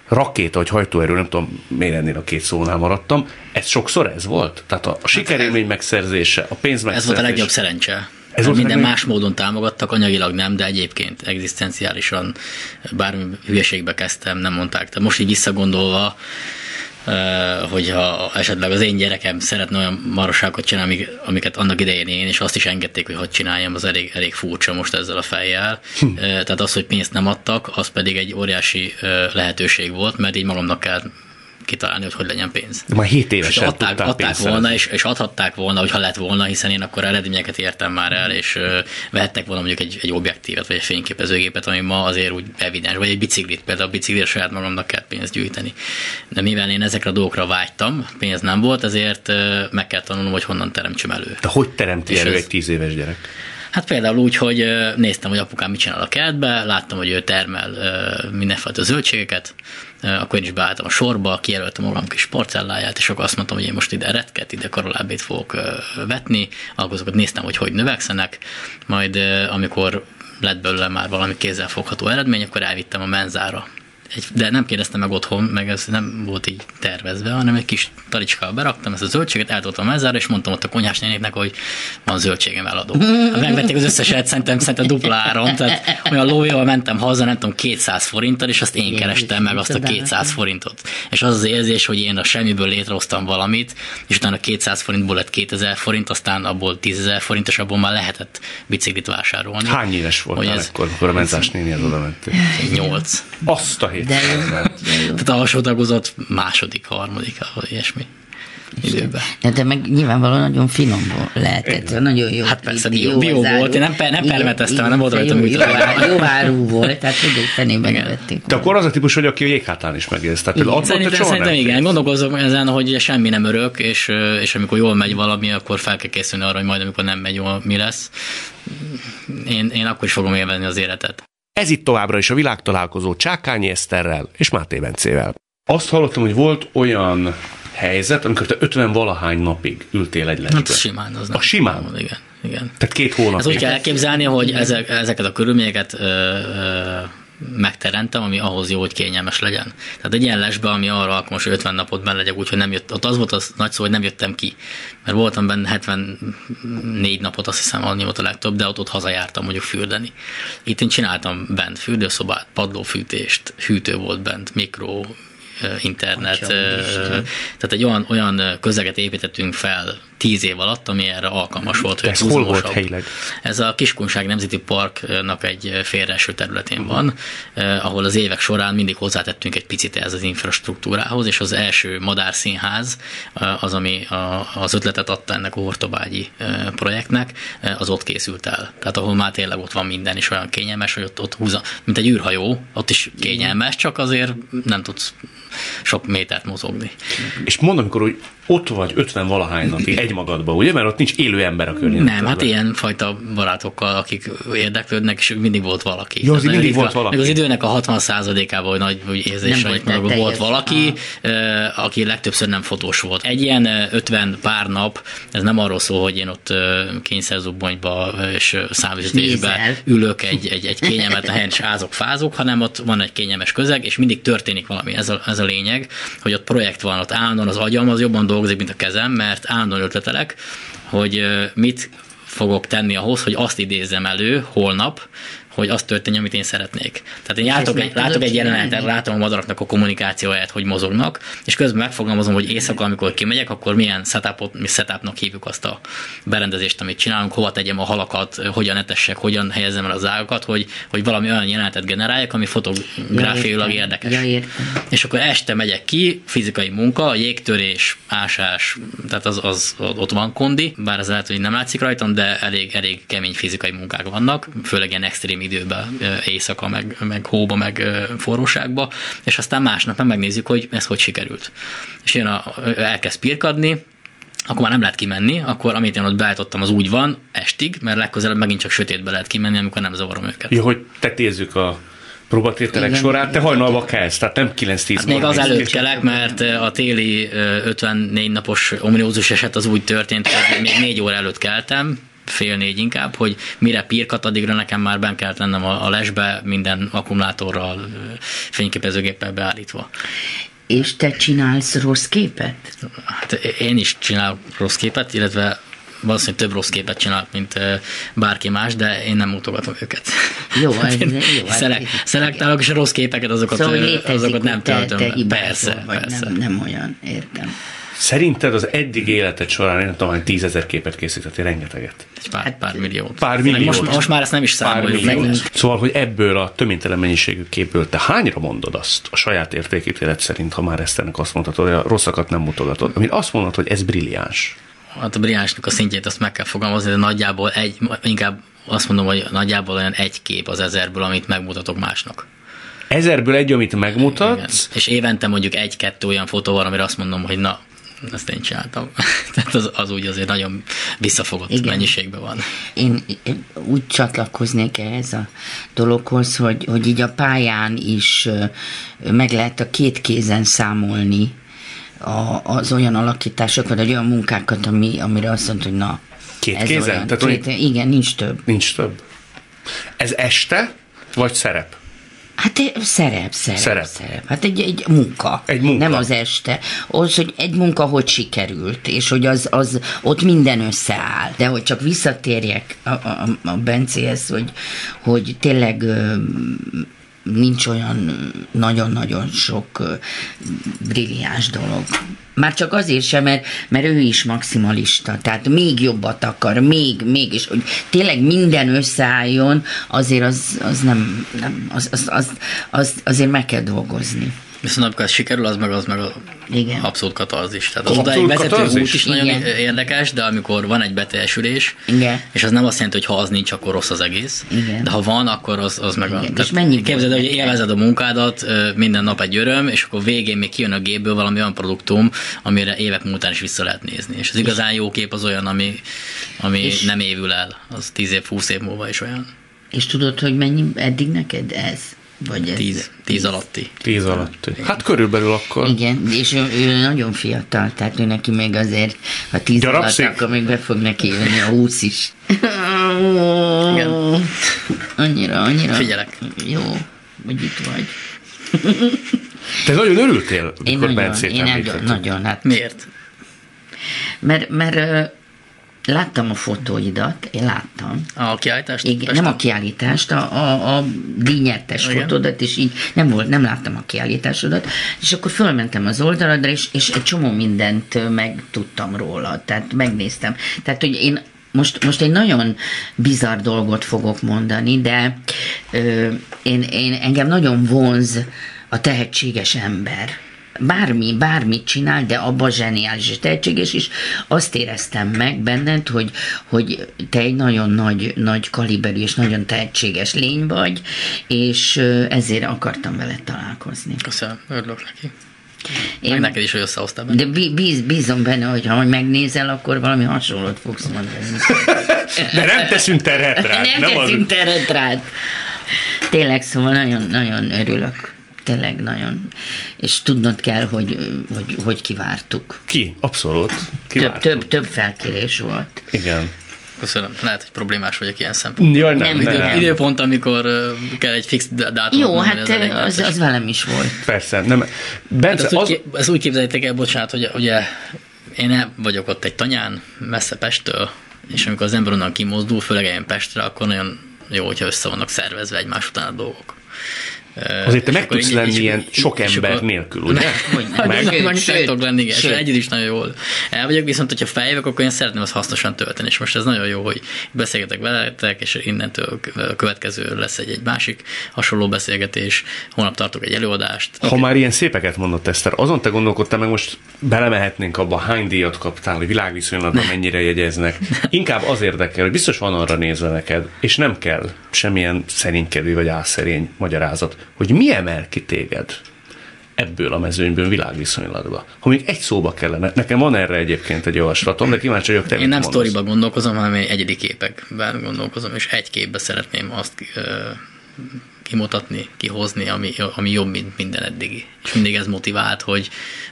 rakéta vagy hajtóerő, nem tudom, miért ennél a két szónál maradtam, ez sokszor ez volt? Tehát a, a sikerélmény megszerzése, a pénz Ez megszerzése. volt a legjobb szerencse. Ez Ez volt minden más módon támogattak, anyagilag nem, de egyébként egzisztenciálisan bármi hülyeségbe kezdtem, nem mondták. De most így visszagondolva, hogyha esetleg az én gyerekem szeretne olyan marosságokat csinálni, amik- amiket annak idején én, és azt is engedték, hogy hogy csináljam, az elég, elég furcsa most ezzel a fejjel. Hm. Eh, Tehát az, hogy pénzt nem adtak, az pedig egy óriási eh, lehetőség volt, mert így magamnak kell kitalálni, hogy hogy legyen pénz. De már 7 És évesen adták, tudtál adták pénzt volna, és, és adhatták volna, hogyha lett volna, hiszen én akkor eredményeket értem már el, és ö, vehettek volna mondjuk egy, egy objektívet, vagy egy fényképezőgépet, ami ma azért úgy evidens, vagy egy biciklit, például a biciklire saját magamnak kell pénzt gyűjteni. De mivel én ezekre a dolgokra vágytam, pénz nem volt, ezért ö, meg kell tanulnom, hogy honnan teremtsem elő. De hogy teremti És elő ez- egy 10 éves gyerek? Hát például úgy, hogy néztem, hogy apukám mit csinál a kertbe, láttam, hogy ő termel mindenfajta zöldségeket, akkor én is beálltam a sorba, kijelöltem magam kis porcelláját, és akkor azt mondtam, hogy én most ide retket, ide karolábét fogok ö, vetni, akkor néztem, hogy hogy növekszenek, majd ö, amikor lett belőle már valami kézzelfogható eredmény, akkor elvittem a menzára egy, de nem kérdeztem meg otthon, meg ez nem volt így tervezve, hanem egy kis talicskába beraktam ezt a zöldséget, eltoltam a mezzára, és mondtam ott a konyhás nénéknek, hogy van zöldségem eladó. Hát megvették az összeset, szerintem, szerintem dupláron, tehát olyan lójával mentem haza, nem tudom, 200 forinttal, és azt én kerestem meg azt a 200 forintot. És az az érzés, hogy én a semmiből létrehoztam valamit, és utána 200 forintból lett 2000 forint, aztán abból 10 ezer forint, és abból már lehetett biciklit vásárolni. Hány éves voltál ez... akkor, akkor a menzás nénihez oda mentél? Nyolc. Azt a hét. De jó, de jó. Tehát alsó tagozott második, harmadik, vagy ilyesmi időben. De te meg nyilvánvalóan nagyon finom volt lehetett, nagyon jó. Hát persze, bio, bio volt, én nem, nem permeteztem, nem volt rajta jó, műtve. jó, jó árú volt, tehát hogy fenében nevették. Te akkor az a típus vagy, aki a jéghátán is megélsz. Tehát te Szerintem, szerintem nem igen, gondolkozom ezen, hogy ugye semmi nem örök, és, és amikor jól megy valami, akkor fel kell készülni arra, hogy majd amikor nem megy jól, mi lesz. Én, én akkor is fogom élvezni az életet. Ez itt továbbra is a világtalálkozó Csákányi Eszterrel és Máté Bencével. Azt hallottam, hogy volt olyan helyzet, amikor te 50 valahány napig ültél egy Hát lesbe. simán az A simán? Igen, igen. Tehát két hónapig. Ez úgy kell elképzelni, hogy ezek, ezeket a körülményeket ö, ö, megteremtem, ami ahhoz jó, hogy kényelmes legyen. Tehát egy ilyen lesbe, ami arra alkalmas, hogy 50 napot benne legyek, úgyhogy nem jött, ott az volt az nagy szó, hogy nem jöttem ki. Mert voltam benne 74 napot, azt hiszem, annyi volt a legtöbb, de ott, ott hazajártam mondjuk fürdeni. Itt én csináltam bent fürdőszobát, padlófűtést, hűtő volt bent, mikro, internet, Atya ö, Isten. tehát egy olyan, olyan közeget építettünk fel tíz év alatt, ami erre alkalmas volt. De hogy ez hol volt helyileg? Ez a Kiskunság Nemzeti Parknak egy félreeső területén van, eh, ahol az évek során mindig hozzátettünk egy picit ez az infrastruktúrához, és az első madárszínház, eh, az, ami a, az ötletet adta ennek a Hortobágyi eh, projektnek, eh, az ott készült el. Tehát ahol már tényleg ott van minden, és olyan kényelmes, hogy ott, ott húzza, mint egy űrhajó, ott is kényelmes, csak azért nem tudsz sok métert mozogni. És mondom, amikor hogy ott vagy 50 valahány napig egymagadban, ugye? Mert ott nincs élő ember a környezetben. Nem, hát ilyen fajta barátokkal, akik érdeklődnek, és mindig volt valaki. Jó, Tehát mindig ritka- volt valaki. Meg az időnek a 60%-ában, hogy nagy hogy érzés, volt meg volt teljes. valaki, eh, aki legtöbbször nem fotós volt. Egy ilyen eh, 50 pár nap, ez nem arról szól, hogy én ott kényszerzubbonyba és Nézel. ülök egy, egy, egy kényelmetlen helyen, és ázok, fázok, hanem ott van egy kényelmes közeg, és mindig történik valami. Ez a, ez a lényeg, hogy ott projekt van, ott állandóan az agyam az jobban dolgozik, mint a kezem, mert állandóan ötletelek, hogy mit fogok tenni ahhoz, hogy azt idézzem elő holnap, hogy az történjen, amit én szeretnék. Tehát én látok egy, látok egy jelenetet, látom a madaraknak a kommunikációját, hogy mozognak, és közben megfogalmazom, hogy éjszaka, amikor kimegyek, akkor milyen setupot, mi setupnak hívjuk azt a berendezést, amit csinálunk, hova tegyem a halakat, hogyan etessek, hogyan helyezem el az ágakat, hogy, hogy valami olyan jelenetet generáljak, ami fotográfiailag érdekes. Ja, értem. És akkor este megyek ki, fizikai munka, jégtörés, ásás, tehát az, az ott van kondi, bár ez lehet, hogy nem látszik rajtam, de elég, elég kemény fizikai munkák vannak, főleg ilyen extrém időben, ö, éjszaka, meg, meg hóba, meg forróságba, és aztán másnap meg megnézzük, hogy ez hogy sikerült. És jön a, elkezd pirkadni, akkor már nem lehet kimenni, akkor amit én ott beállítottam, az úgy van estig, mert legközelebb megint csak sötétbe lehet kimenni, amikor nem zavarom őket. Ja, hogy tetézzük a próbatételek Igen. sorát, te hajnalba kelsz, tehát nem 9-10 Hát még az előtt kelek, mert a téli ö, 54 napos ominózus eset az úgy történt, hogy még négy óra előtt keltem, fél négy inkább, hogy mire pirkat, addigra nekem már ben kellett lennem a, lesbe, minden akkumulátorral, fényképezőgéppel beállítva. És te csinálsz rossz képet? Hát én is csinálok rossz képet, illetve valószínűleg több rossz képet csinálok, mint bárki más, de én nem mutogatom őket. Jó, (laughs) ez- Én jó, hát- szelek, szelektálok, és a rossz képeket, azokat, Szóval azokat nem te, töltöm. te persze, vagy persze. Nem, nem olyan, értem. Szerinted az eddig életed során, én nem tudom, hogy tízezer képet készítettél, rengeteget. Egy pár, pár milliót. Pár milliót. Most, most már ezt nem is számoljuk. meg. Szóval, hogy ebből a töménytelen mennyiségű képből te hányra mondod azt a saját értékítélet szerint, ha már ezt ennek azt mondhatod, hogy a rosszakat nem mutogatod, amit azt mondod, hogy ez brilliáns. Hát a brilliánsnak a szintjét azt meg kell fogalmazni, de nagyjából egy, inkább azt mondom, hogy nagyjából olyan egy kép az ezerből, amit megmutatok másnak. Ezerből egy, amit Igen. megmutatsz, És évente mondjuk egy-kettő olyan fotó van, amire azt mondom, hogy na, ezt én csináltam. (laughs) Tehát az, az úgy azért nagyon visszafogott Igen. Mennyiségben van. Én én úgy csatlakoznék ehhez a dologhoz, hogy, hogy így a pályán is meg lehet a két kézen számolni a, az olyan alakításokat, vagy olyan munkákat, ami, amire azt mondta, hogy na, Két ez kézen? olyan. Tehát két, igen, nincs több. nincs több. Ez este, vagy szerep? Hát szerep, szerep, Szerep. szerep. Hát egy, egy munka. Egy munka. Nem az este. Az, hogy egy munka hogy sikerült, és hogy az, az ott minden összeáll. De hogy csak visszatérjek a, a, a Bencéhez, hogy, hogy tényleg nincs olyan nagyon-nagyon sok brilliáns dolog. Már csak azért sem, mert, mert ő is maximalista, tehát még jobbat akar, még, még, és hogy tényleg minden összeálljon, azért az, az nem, nem az, az, az, az, azért meg kell dolgozni. Viszont amikor ez sikerül, az meg az meg a Igen. abszolút katarzis. Tehát az Abszolút odáig vezető katarzis? út is nagyon Igen. érdekes, de amikor van egy beteljesülés, Igen. és az nem azt jelenti, hogy ha az nincs, akkor rossz az egész. Igen. De ha van, akkor az, az meg a... Igen. tehát És mennyi Képzeld, hogy élvezed a munkádat, minden nap egy öröm, és akkor végén még kijön a gépből valami olyan produktum, amire évek múltán is vissza lehet nézni. És az igazán jó kép az olyan, ami, ami És- nem évül el. Az 10 év, 20 év múlva is olyan. És tudod, hogy mennyi eddig neked ez? Vagy ez? 10, 10 alatti. Tíz alatt. Hát körülbelül akkor. Igen, és ő, ő nagyon fiatal, tehát ő neki még azért, ha tíz alatt, Gyarapszik? akkor még be fog neki jönni a húsz is. Igen. Annyira, annyira. Figyelek. Jó, hogy itt vagy. Te nagyon örültél, Én mikor nagyon, Bencét én nagyon, nagyon, hát Miért? Mert, mert láttam a fotóidat, én láttam. A kiállítást? Igen, Pesten? nem a kiállítást, a, a, a díjnyertes fotódat, és így nem volt, nem láttam a kiállításodat, és akkor fölmentem az oldaladra, és, és egy csomó mindent megtudtam róla, tehát megnéztem. Tehát, hogy én most, most egy nagyon bizarr dolgot fogok mondani, de ö, én, én engem nagyon vonz a tehetséges ember. Bármi, bármit csinál, de abban zseniális és tehetséges, és azt éreztem meg benned, hogy, hogy te egy nagyon nagy, nagy kaliberű és nagyon tehetséges lény vagy, és ezért akartam veled találkozni. Köszönöm, örülök neki. Én- Meg neked is, hogy összehoztál benne. De bí- bíz, bízom benne, hogy ha majd megnézel, akkor valami hasonlót fogsz mondani. (laughs) De nem teszünk terhet rá. (laughs) nem az- teszünk teret rád. Tényleg, szóval nagyon, nagyon örülök. Tényleg nagyon. És tudnod kell, hogy, hogy, hogy kivártuk. Ki? Abszolút. Több, Kivártuk. több, több felkérés volt. Igen. Köszönöm. Lehet, hogy problémás vagyok ilyen szempontból. Jaj, nem, Nem, nem, Idő, nem. időpont, amikor kell egy fix dátumot Jó, mondani, hát az, nehéz. az velem is volt. Persze, nem. Hát Bence, ezt, úgy, az, ké- ezt úgy képzeljétek el, bocsánat, hogy ugye én vagyok ott egy tanyán, messze Pesttől, és amikor az ember onnan kimozdul, főleg eljön Pestre, akkor nagyon jó, hogyha össze vannak szervezve egymás után a dolgok. Azért te meg tudsz így- lenni és- ilyen sok ember akkor- nélkül, ugye? (laughs) Meg, meg sőt, sőt, tudok lenni, igen, sőt. együtt is nagyon jól el vagyok, viszont hogyha feljövök, akkor én szeretném azt hasznosan tölteni, és most ez nagyon jó, hogy beszélgetek veletek, és innentől a következő lesz egy, egy másik hasonló beszélgetés, holnap tartok egy előadást. Ha már ilyen szépeket mondott Eszter, azon te gondolkodtál meg most belemehetnénk abba, hány díjat kaptál, hogy világviszonylatban mennyire jegyeznek. Inkább az érdekel, hogy biztos van arra nézve neked, és nem kell semmilyen szerénykedő vagy álszerény magyarázat, hogy mi emel ki téged ebből a mezőnyből világviszonylatba. Ha még egy szóba kellene, nekem van erre egyébként egy javaslatom, de kíváncsi vagyok, te Én nem sztoriba gondolkozom, hanem én egyedi képekben gondolkozom, és egy képbe szeretném azt ö, kimutatni, kihozni, ami, ami jobb, mint minden eddigi. És mindig ez motivált, hogy,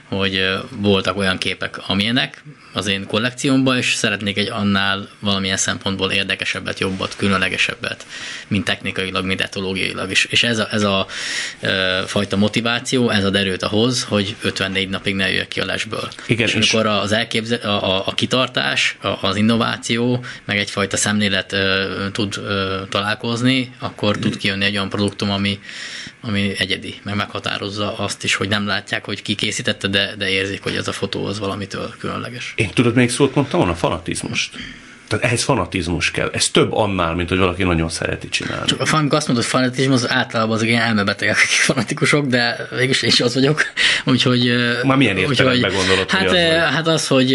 hogy voltak olyan képek, amilyenek az én kollekciómban, és szeretnék egy annál valamilyen szempontból érdekesebbet, jobbat, különlegesebbet, mint technikailag, mint etológiailag. És, és ez a, ez a fajta motiváció, ez ad erőt ahhoz, hogy 54 napig ne jöjjek ki a lesből. Igen, és, és- amikor az elképzel, a, a, a kitartás, a, az innováció, meg egyfajta szemlélet ö, tud ö, találkozni, akkor tud kijönni egy olyan produktum, ami, ami egyedi, meg meghatározza azt is, hogy nem látják, hogy ki készítette, de, de érzik, hogy ez a fotó az valamitől különleges. Én tudod, még szót mondtam volna? Fanatizmust. Tehát ehhez fanatizmus kell. Ez több annál, mint hogy valaki nagyon szereti csinálni. Csak a amikor azt mondod, hogy fanatizmus, az általában azok ilyen elmebetegek, akik fanatikusok, de végülis én is az vagyok. (laughs) Úgyhogy... Már milyen értelemben gondolod, hogy hát, az ö, vagy? hát az, hogy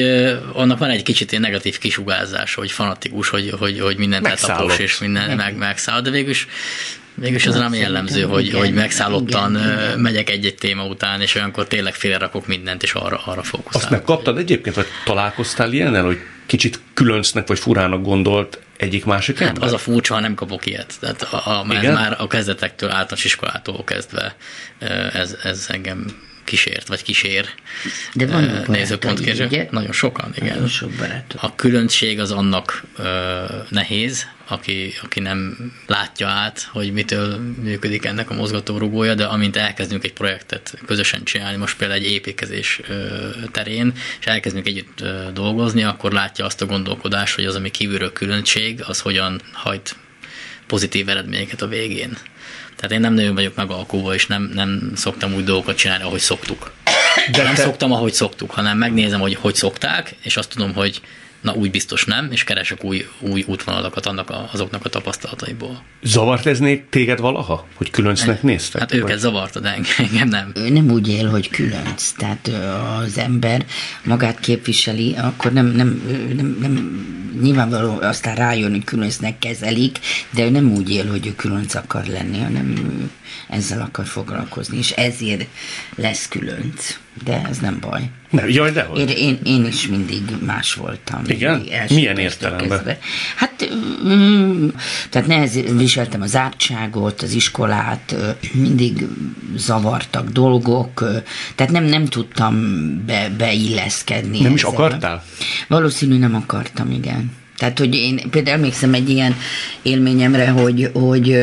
annak van egy kicsit ilyen negatív kisugárzás, hogy fanatikus, hogy, hogy, hogy mindent letapos, és minden meg, megszáll, de végülis Ez nem Szerintem jellemző, hogy, igen, hogy megszállottan igen, megyek egy-egy téma után, és olyankor tényleg félrakok mindent, és arra, arra Azt fókuszálok. megkaptad egyébként, vagy találkoztál ilyennel, hogy kicsit különcnek vagy furának gondolt egyik másik Hát ember? az a furcsa, ha nem kapok ilyet. Tehát a, a, ez Igen? már a kezdetektől, általános iskolától kezdve ez, ez engem kísért, vagy kísér De van nézőpontkérő. ugye? Nagyon sokan, igen. Nagyon sok barátom. A különbség az annak ö, nehéz, aki, aki nem látja át, hogy mitől működik ennek a mozgatórugója, de amint elkezdünk egy projektet közösen csinálni, most például egy építkezés terén, és elkezdünk együtt dolgozni, akkor látja azt a gondolkodást, hogy az, ami kívülről különbség, az hogyan hajt pozitív eredményeket a végén. Tehát én nem nagyon vagyok megalkulva, és nem, nem szoktam úgy dolgokat csinálni, ahogy szoktuk. De nem te... szoktam, ahogy szoktuk, hanem megnézem, hogy hogy szokták, és azt tudom, hogy na úgy biztos nem, és keresek új, új útvonalakat annak a, azoknak a tapasztalataiból. Zavart ez téged valaha, hogy különcnek néztek? Hát őket vagy? zavarta, de engem nem. Ő nem úgy él, hogy különc, tehát az ember magát képviseli, akkor nem, nem, nem, nem nyilvánvaló aztán rájön, hogy különcnek kezelik, de ő nem úgy él, hogy ő különc akar lenni, hanem ezzel akar foglalkozni, és ezért lesz különc. De ez nem baj. Nem, jaj, de Én, én, én is mindig más voltam. Igen? Milyen értelemben? Kezdve. Hát, mm, tehát nehez, viseltem az ártságot, az iskolát, mindig zavartak dolgok, tehát nem, nem tudtam be, beilleszkedni. Nem is akartál? Valószínű nem akartam, igen. Tehát, hogy én például emlékszem egy ilyen élményemre, hogy, hogy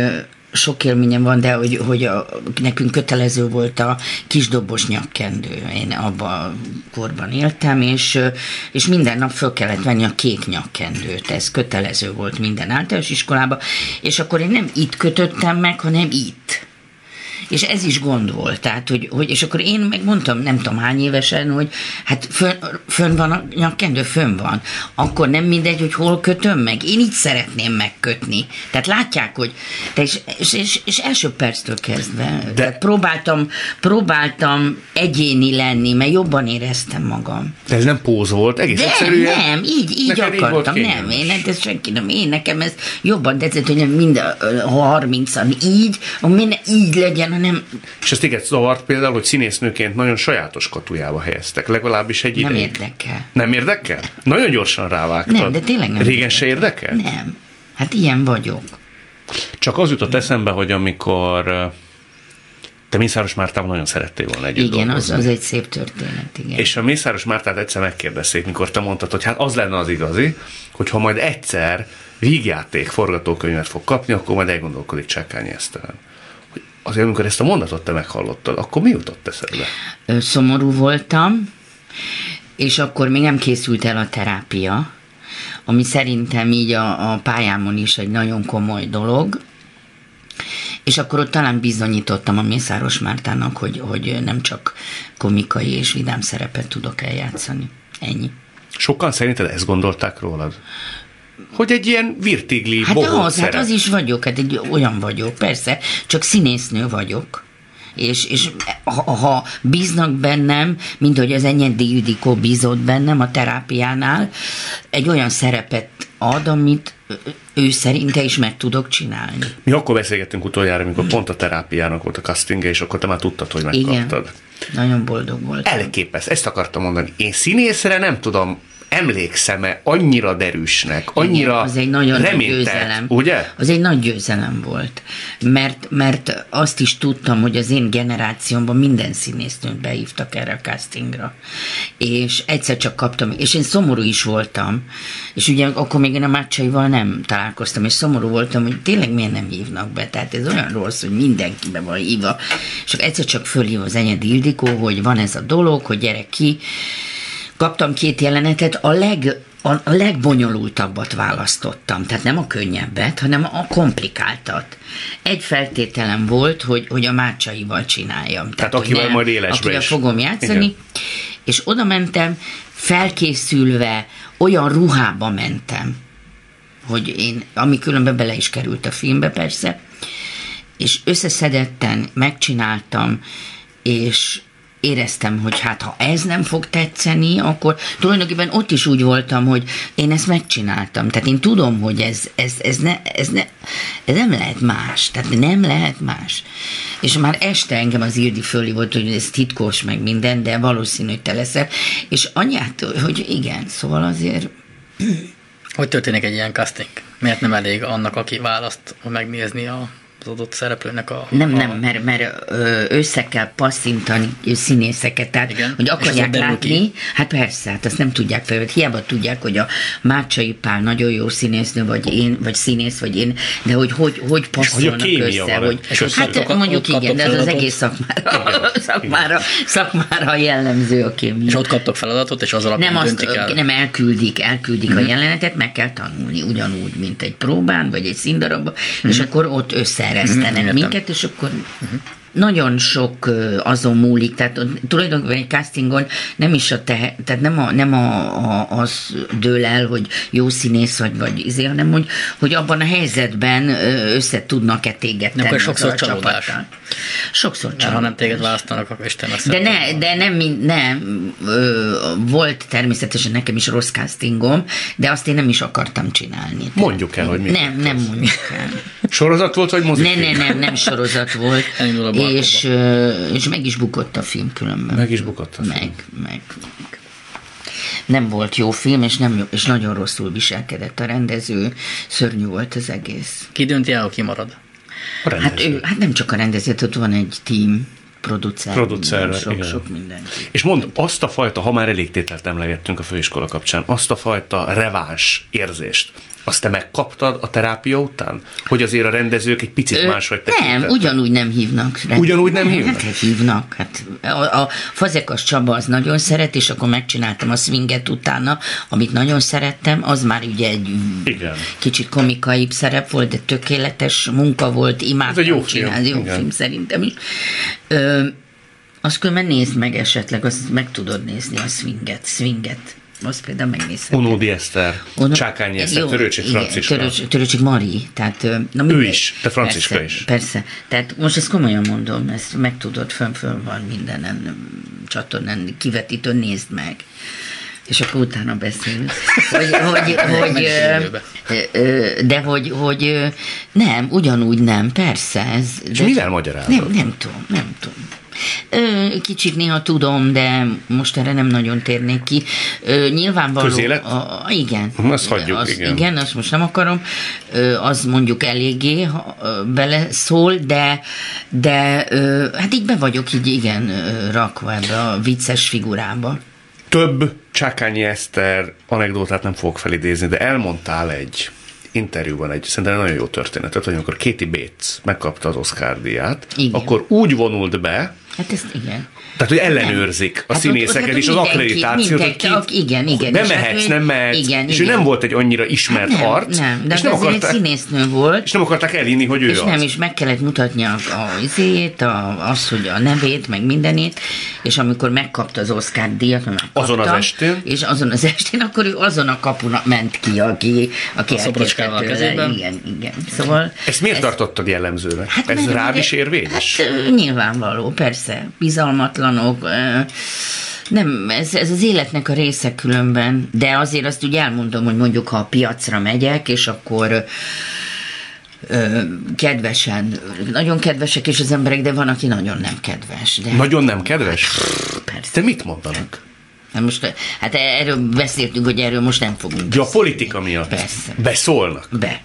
sok élményem van, de hogy, hogy a, nekünk kötelező volt a kisdobos nyakkendő. Én abban a korban éltem, és, és minden nap föl kellett venni a kék nyakkendőt. Ez kötelező volt minden általános iskolában, és akkor én nem itt kötöttem meg, hanem itt és ez is gond volt. Tehát, hogy, hogy és akkor én megmondtam, nem tudom hány évesen, hogy hát fönn, fönn van a nyakkendő, fönn van. Akkor nem mindegy, hogy hol kötöm meg. Én így szeretném megkötni. Tehát látják, hogy te és, és, és, és első perctől kezdve De... Tehát próbáltam, próbáltam egyéni lenni, mert jobban éreztem magam. De ez nem póz volt, egész De egyszerűen. nem, így, így akartam. Így nem, én, ez senki nem, én nekem ez jobban tetszett, hogy mind a 30-an így, minden így legyen, hanem... És ezt téged zavart például, hogy színésznőként nagyon sajátos katujába helyeztek, legalábbis egy Nem ideig. érdekel. Nem érdekel? Nagyon gyorsan rávágtad. Nem, de tényleg nem Régen se érdekel? Nem. Hát ilyen vagyok. Csak az jutott eszembe, hogy amikor te Mészáros Mártával nagyon szerettél volna együtt Igen, az, dolgozni. az egy szép történet, igen. És a Mészáros Mártát egyszer megkérdezték, mikor te mondtad, hogy hát az lenne az igazi, hogyha majd egyszer vígjáték forgatókönyvet fog kapni, akkor majd elgondolkodik Csákányi Esztelen. Azért, amikor ezt a mondatot te meghallottad, akkor mi jutott eszedbe? Szomorú voltam, és akkor még nem készült el a terápia, ami szerintem így a, a pályámon is egy nagyon komoly dolog, és akkor ott talán bizonyítottam a Mészáros Mártának, hogy, hogy nem csak komikai és vidám szerepet tudok eljátszani. Ennyi. Sokan szerinted ezt gondolták rólad? Hogy egy ilyen virtigli, Hát az, hát szerep. az is vagyok, hát egy olyan vagyok, persze, csak színésznő vagyok. És, és ha, ha bíznak bennem, mint hogy az Enyedi Judikó bízott bennem a terápiánál, egy olyan szerepet ad, amit ő szerinte is meg tudok csinálni. Mi akkor beszélgettünk utoljára, amikor pont a terápiának volt a castingja, és akkor te már tudtad, hogy Igen. megkaptad. Nagyon boldog voltam. Elképesz, ezt akartam mondani. Én színészre nem tudom, emlékszem-e annyira derűsnek, annyira az egy nagyon nagy reménytelt, győzelem. ugye? Az egy nagy győzelem volt. Mert, mert azt is tudtam, hogy az én generációmban minden színésznőt behívtak erre a castingra. És egyszer csak kaptam, és én szomorú is voltam. És ugye akkor még én a Mácsaival nem találkoztam, és szomorú voltam, hogy tényleg miért nem hívnak be. Tehát ez olyan rossz, hogy mindenki be van hívva. És egyszer csak fölhív az Enyedi Ildikó, hogy van ez a dolog, hogy gyere ki. Kaptam két jelenetet, a leg a legbonyolultabbat választottam, tehát nem a könnyebbet, hanem a komplikáltat. Egy feltételem volt, hogy, hogy a mácsaival csináljam. Tehát hogy akivel majd élesbe Akivel is. fogom játszani. Igen. és oda mentem, felkészülve, olyan ruhába mentem, hogy én, ami különben bele is került a filmbe persze, és összeszedetten megcsináltam, és éreztem, hogy hát ha ez nem fog tetszeni, akkor tulajdonképpen ott is úgy voltam, hogy én ezt megcsináltam. Tehát én tudom, hogy ez, ez, ez, ne, ez, ne, ez nem lehet más. Tehát nem lehet más. És már este engem az föli volt, hogy ez titkos, meg minden, de valószínű, hogy te leszel. És anyát, hogy igen, szóval azért Hogy történik egy ilyen casting? Miért nem elég annak, aki választ, megnézni a az adott szereplőnek a... Nem, a... nem, mert, mert össze kell passzintani színészeket, tehát Igen. hogy akarják látni, ki? hát persze, hát azt nem tudják fel, hiába tudják, hogy a Mácsai Pál nagyon jó színésznő, vagy én, vagy színész, vagy én, de hogy hogy, hogy passzolnak kémia össze, van. hogy, És hát kaptok- mondjuk ott igen, de ez az egész szakmára, szakmára, szakmára jellemző a kémia. És ott kaptok feladatot, és az alapján Nem, azt, el. nem elküldik, elküldik Mhm. uh-huh. a jelenetet, meg kell tanulni, ugyanúgy, mint egy próbán, vagy egy színdarabban, uh-huh. és akkor ott összeeresztenek Mhm, uh-huh. értem. minket, és akkor uh-huh. Nagyon sok azon múlik, tehát tulajdonképpen egy castingon nem is a te, tehát nem, a, nem a, a, az dől el, hogy jó színész vagy, vagy izé, hanem hogy, hogy abban a helyzetben össze tudnak-e téged Nem, tenni akkor sokszor csalódás. Sokszor Mert ha nem téged választanak, akkor Isten lesz. de, ne, de nem, nem volt természetesen nekem is rossz castingom, de azt én nem is akartam csinálni. Mondjuk el, hogy mi. Nem, nem mondjuk el. Sorozat volt, vagy mozik? Ne, ne, nem, nem sorozat volt. Elindul a és, és meg is bukott a film különben. Meg is bukott a film. Meg, meg, meg. Nem volt jó film, és, nem, jó- és nagyon rosszul viselkedett a rendező. Szörnyű volt az egész. Ki dönti el, ki marad? A Hát, ő, hát nem csak a rendező, ott van egy team, producer, Producerre, sok, igen. sok mindenki. És mond, azt a fajta, ha már elég tételt emlegettünk a főiskola kapcsán, azt a fajta reváns érzést, azt te megkaptad a terápia után? Hogy azért a rendezők egy picit Ö, máshogy Nem, tekintettek? ugyanúgy nem hívnak. Ugyanúgy nem hívnak? Hát hívnak. Hát a, a Fazekas Csaba az nagyon szeret, és akkor megcsináltam a swinget utána, amit nagyon szerettem, az már ugye egy Igen. kicsit komikaibb szerep volt, de tökéletes munka volt, imádtam Ez egy jó film, csinálni, jó igen. film szerintem is. Ö, azt különben nézd meg esetleg, azt meg tudod nézni a swinget, swinget. Azt például megnézheted. Unódi Eszter, Ono- Csákányi Eszter, Törőcsik Franciska. Törőcs- Törőcsik Mari. Tehát, na mindegy. is, de Franciska persze, is. Persze. Tehát most ezt komolyan mondom, ezt meg tudod, fönn, fönn van mindenen csatornán, kivetítőn, nézd meg. És akkor utána beszélünk. Hogy, (laughs) hogy, hogy, de hogy, hogy nem, ugyanúgy nem, persze. Ez, És de mivel magyarázod? Nem, nem tudom, nem tudom. Kicsit néha tudom, de most erre nem nagyon térnék ki. Nyilvánvaló... Közélet? A, a, igen. Azt hagyjuk, az, igen. igen. azt most nem akarom. Az mondjuk eléggé ha, ö, bele szól, de, de hát így be vagyok így igen rakva ebbe a vicces figurába. Több Csákányi Eszter anekdótát nem fogok felidézni, de elmondtál egy interjúban egy szerintem nagyon jó történetet, hogy amikor Katie Bates megkapta az Oscar díját, Igen. akkor úgy vonult be, Hát ezt igen. tehát, hogy ellenőrzik a Hát színészeket ott és az mindenki- akkreditációt, hogy mindenki- ki, ak- igen, igen. nem És hát mehetsz, ő- nem mehetsz, igen, és ő igen. nem volt egy annyira ismert Nem, arc, nem, de és, nem nem azért egy akarták, színésznő volt. és nem akarták elinni, hogy ő És az. nem, és meg kellett mutatnia a, a izéjét, a, az, hogy a nevét, meg mindenét, és amikor megkapta az Oscar díjat, megkapta, Azon az estén? És azon az estén, akkor ő azon a kapuna ment ki, aki, aki A szobrocskával kezében? Igen, igen. Szóval... Ezt miért ez- tartottad jellemzőnek? Hát Ez rád is érvényes? Hát nyilvánvaló, persze. Bizalmatlanok. ö, Nem, ez, ez az életnek a része különben, de azért azt úgy elmondom, hogy mondjuk, ha a piacra megyek, és akkor kedvesen, nagyon kedvesek is az emberek, de van, aki nagyon nem kedves. De Nagyon nem kedves? persze. Te mit mondanak? Hát most, hát erről beszéltünk, hogy erről most nem fogunk Ja, a politika miatt. Persze. Beszólnak. be.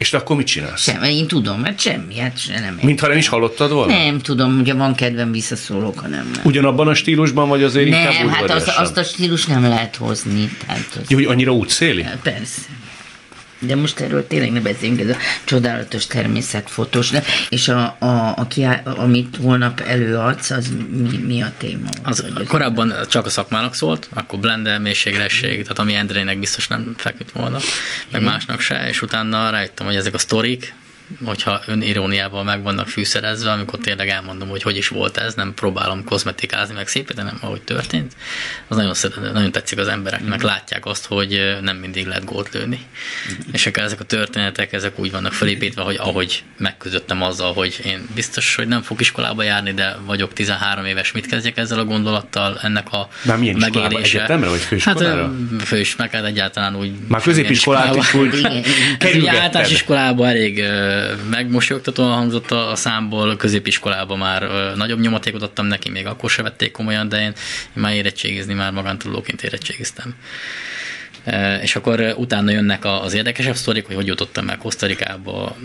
És te akkor mit csinálsz? Sem, én tudom, hát semmi, hát se nem. Mintha nem is hallottad volna? Nem tudom, ugye van kedvem visszaszólok, ha nem. nem. Ugyanabban a stílusban, vagy azért inkább Nem, hát azt, udvariasan? azt a stílus nem lehet hozni. Tehát az, Jó, hogy annyira útszéli? persze. De most erről tényleg ne beszéljünk, ez a csodálatos természetfotós. De, és a, a, a kiá, amit holnap előadsz, az mi, mi a téma? Az Vagy korábban csak a szakmának szólt, akkor blende, mélységresség, tehát ami Endrének biztos nem feküdt volna, meg másnak se, és utána rájöttem, hogy ezek a sztorik, hogyha öniróniával meg vannak fűszerezve, amikor tényleg elmondom, hogy hogy is volt ez, nem próbálom kozmetikázni meg szépíteni, hanem ahogy történt, az nagyon, szeret, nagyon tetszik az embereknek, látják azt, hogy nem mindig lehet gólt lőni. És akkor ezek a történetek, ezek úgy vannak felépítve, hogy ahogy megküzdöttem azzal, hogy én biztos, hogy nem fog iskolába járni, de vagyok 13 éves, mit kezdjek ezzel a gondolattal, ennek a Már milyen megélése. Egyetemre vagy főiskolára? Hát ö, főiskolát egyáltalán úgy. Már középiskolát is úgy (laughs) kerülgetted. általános iskolában elég megmosolyogtatóan hangzott a, számból, középiskolában már nagyobb nyomatékot adtam neki, még akkor se vették komolyan, de én, én már érettségizni, már magántudóként érettségiztem. És akkor utána jönnek az érdekesebb sztorik, hogy hogy jutottam meg Kosztarikába,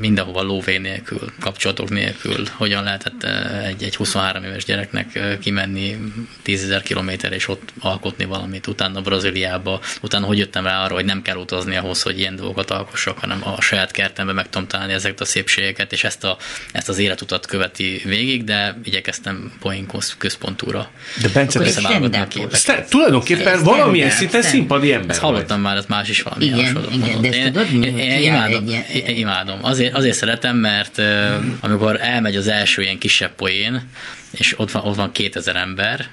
mindenhova lóvé nélkül, kapcsolatok nélkül, hogyan lehetett egy, egy 23 éves gyereknek kimenni 10 kilométer és ott alkotni valamit, utána Brazíliába, utána hogy jöttem rá arra, hogy nem kell utazni ahhoz, hogy ilyen dolgokat alkossak, hanem a saját kertemben meg tudom találni ezeket a szépségeket, és ezt, a, ezt az életutat követi végig, de igyekeztem poén központúra. De Bence, te tulajdonképpen valamilyen szinten színpadi ember Ezt hallottam már, ez más is valami igen, hasonló. Igen, de én, tudod, én, én imádom, én, imádom. Azért, azért szeretem, mert uh, amikor elmegy az első ilyen kisebb poén, és ott van, ott van 2000 ember,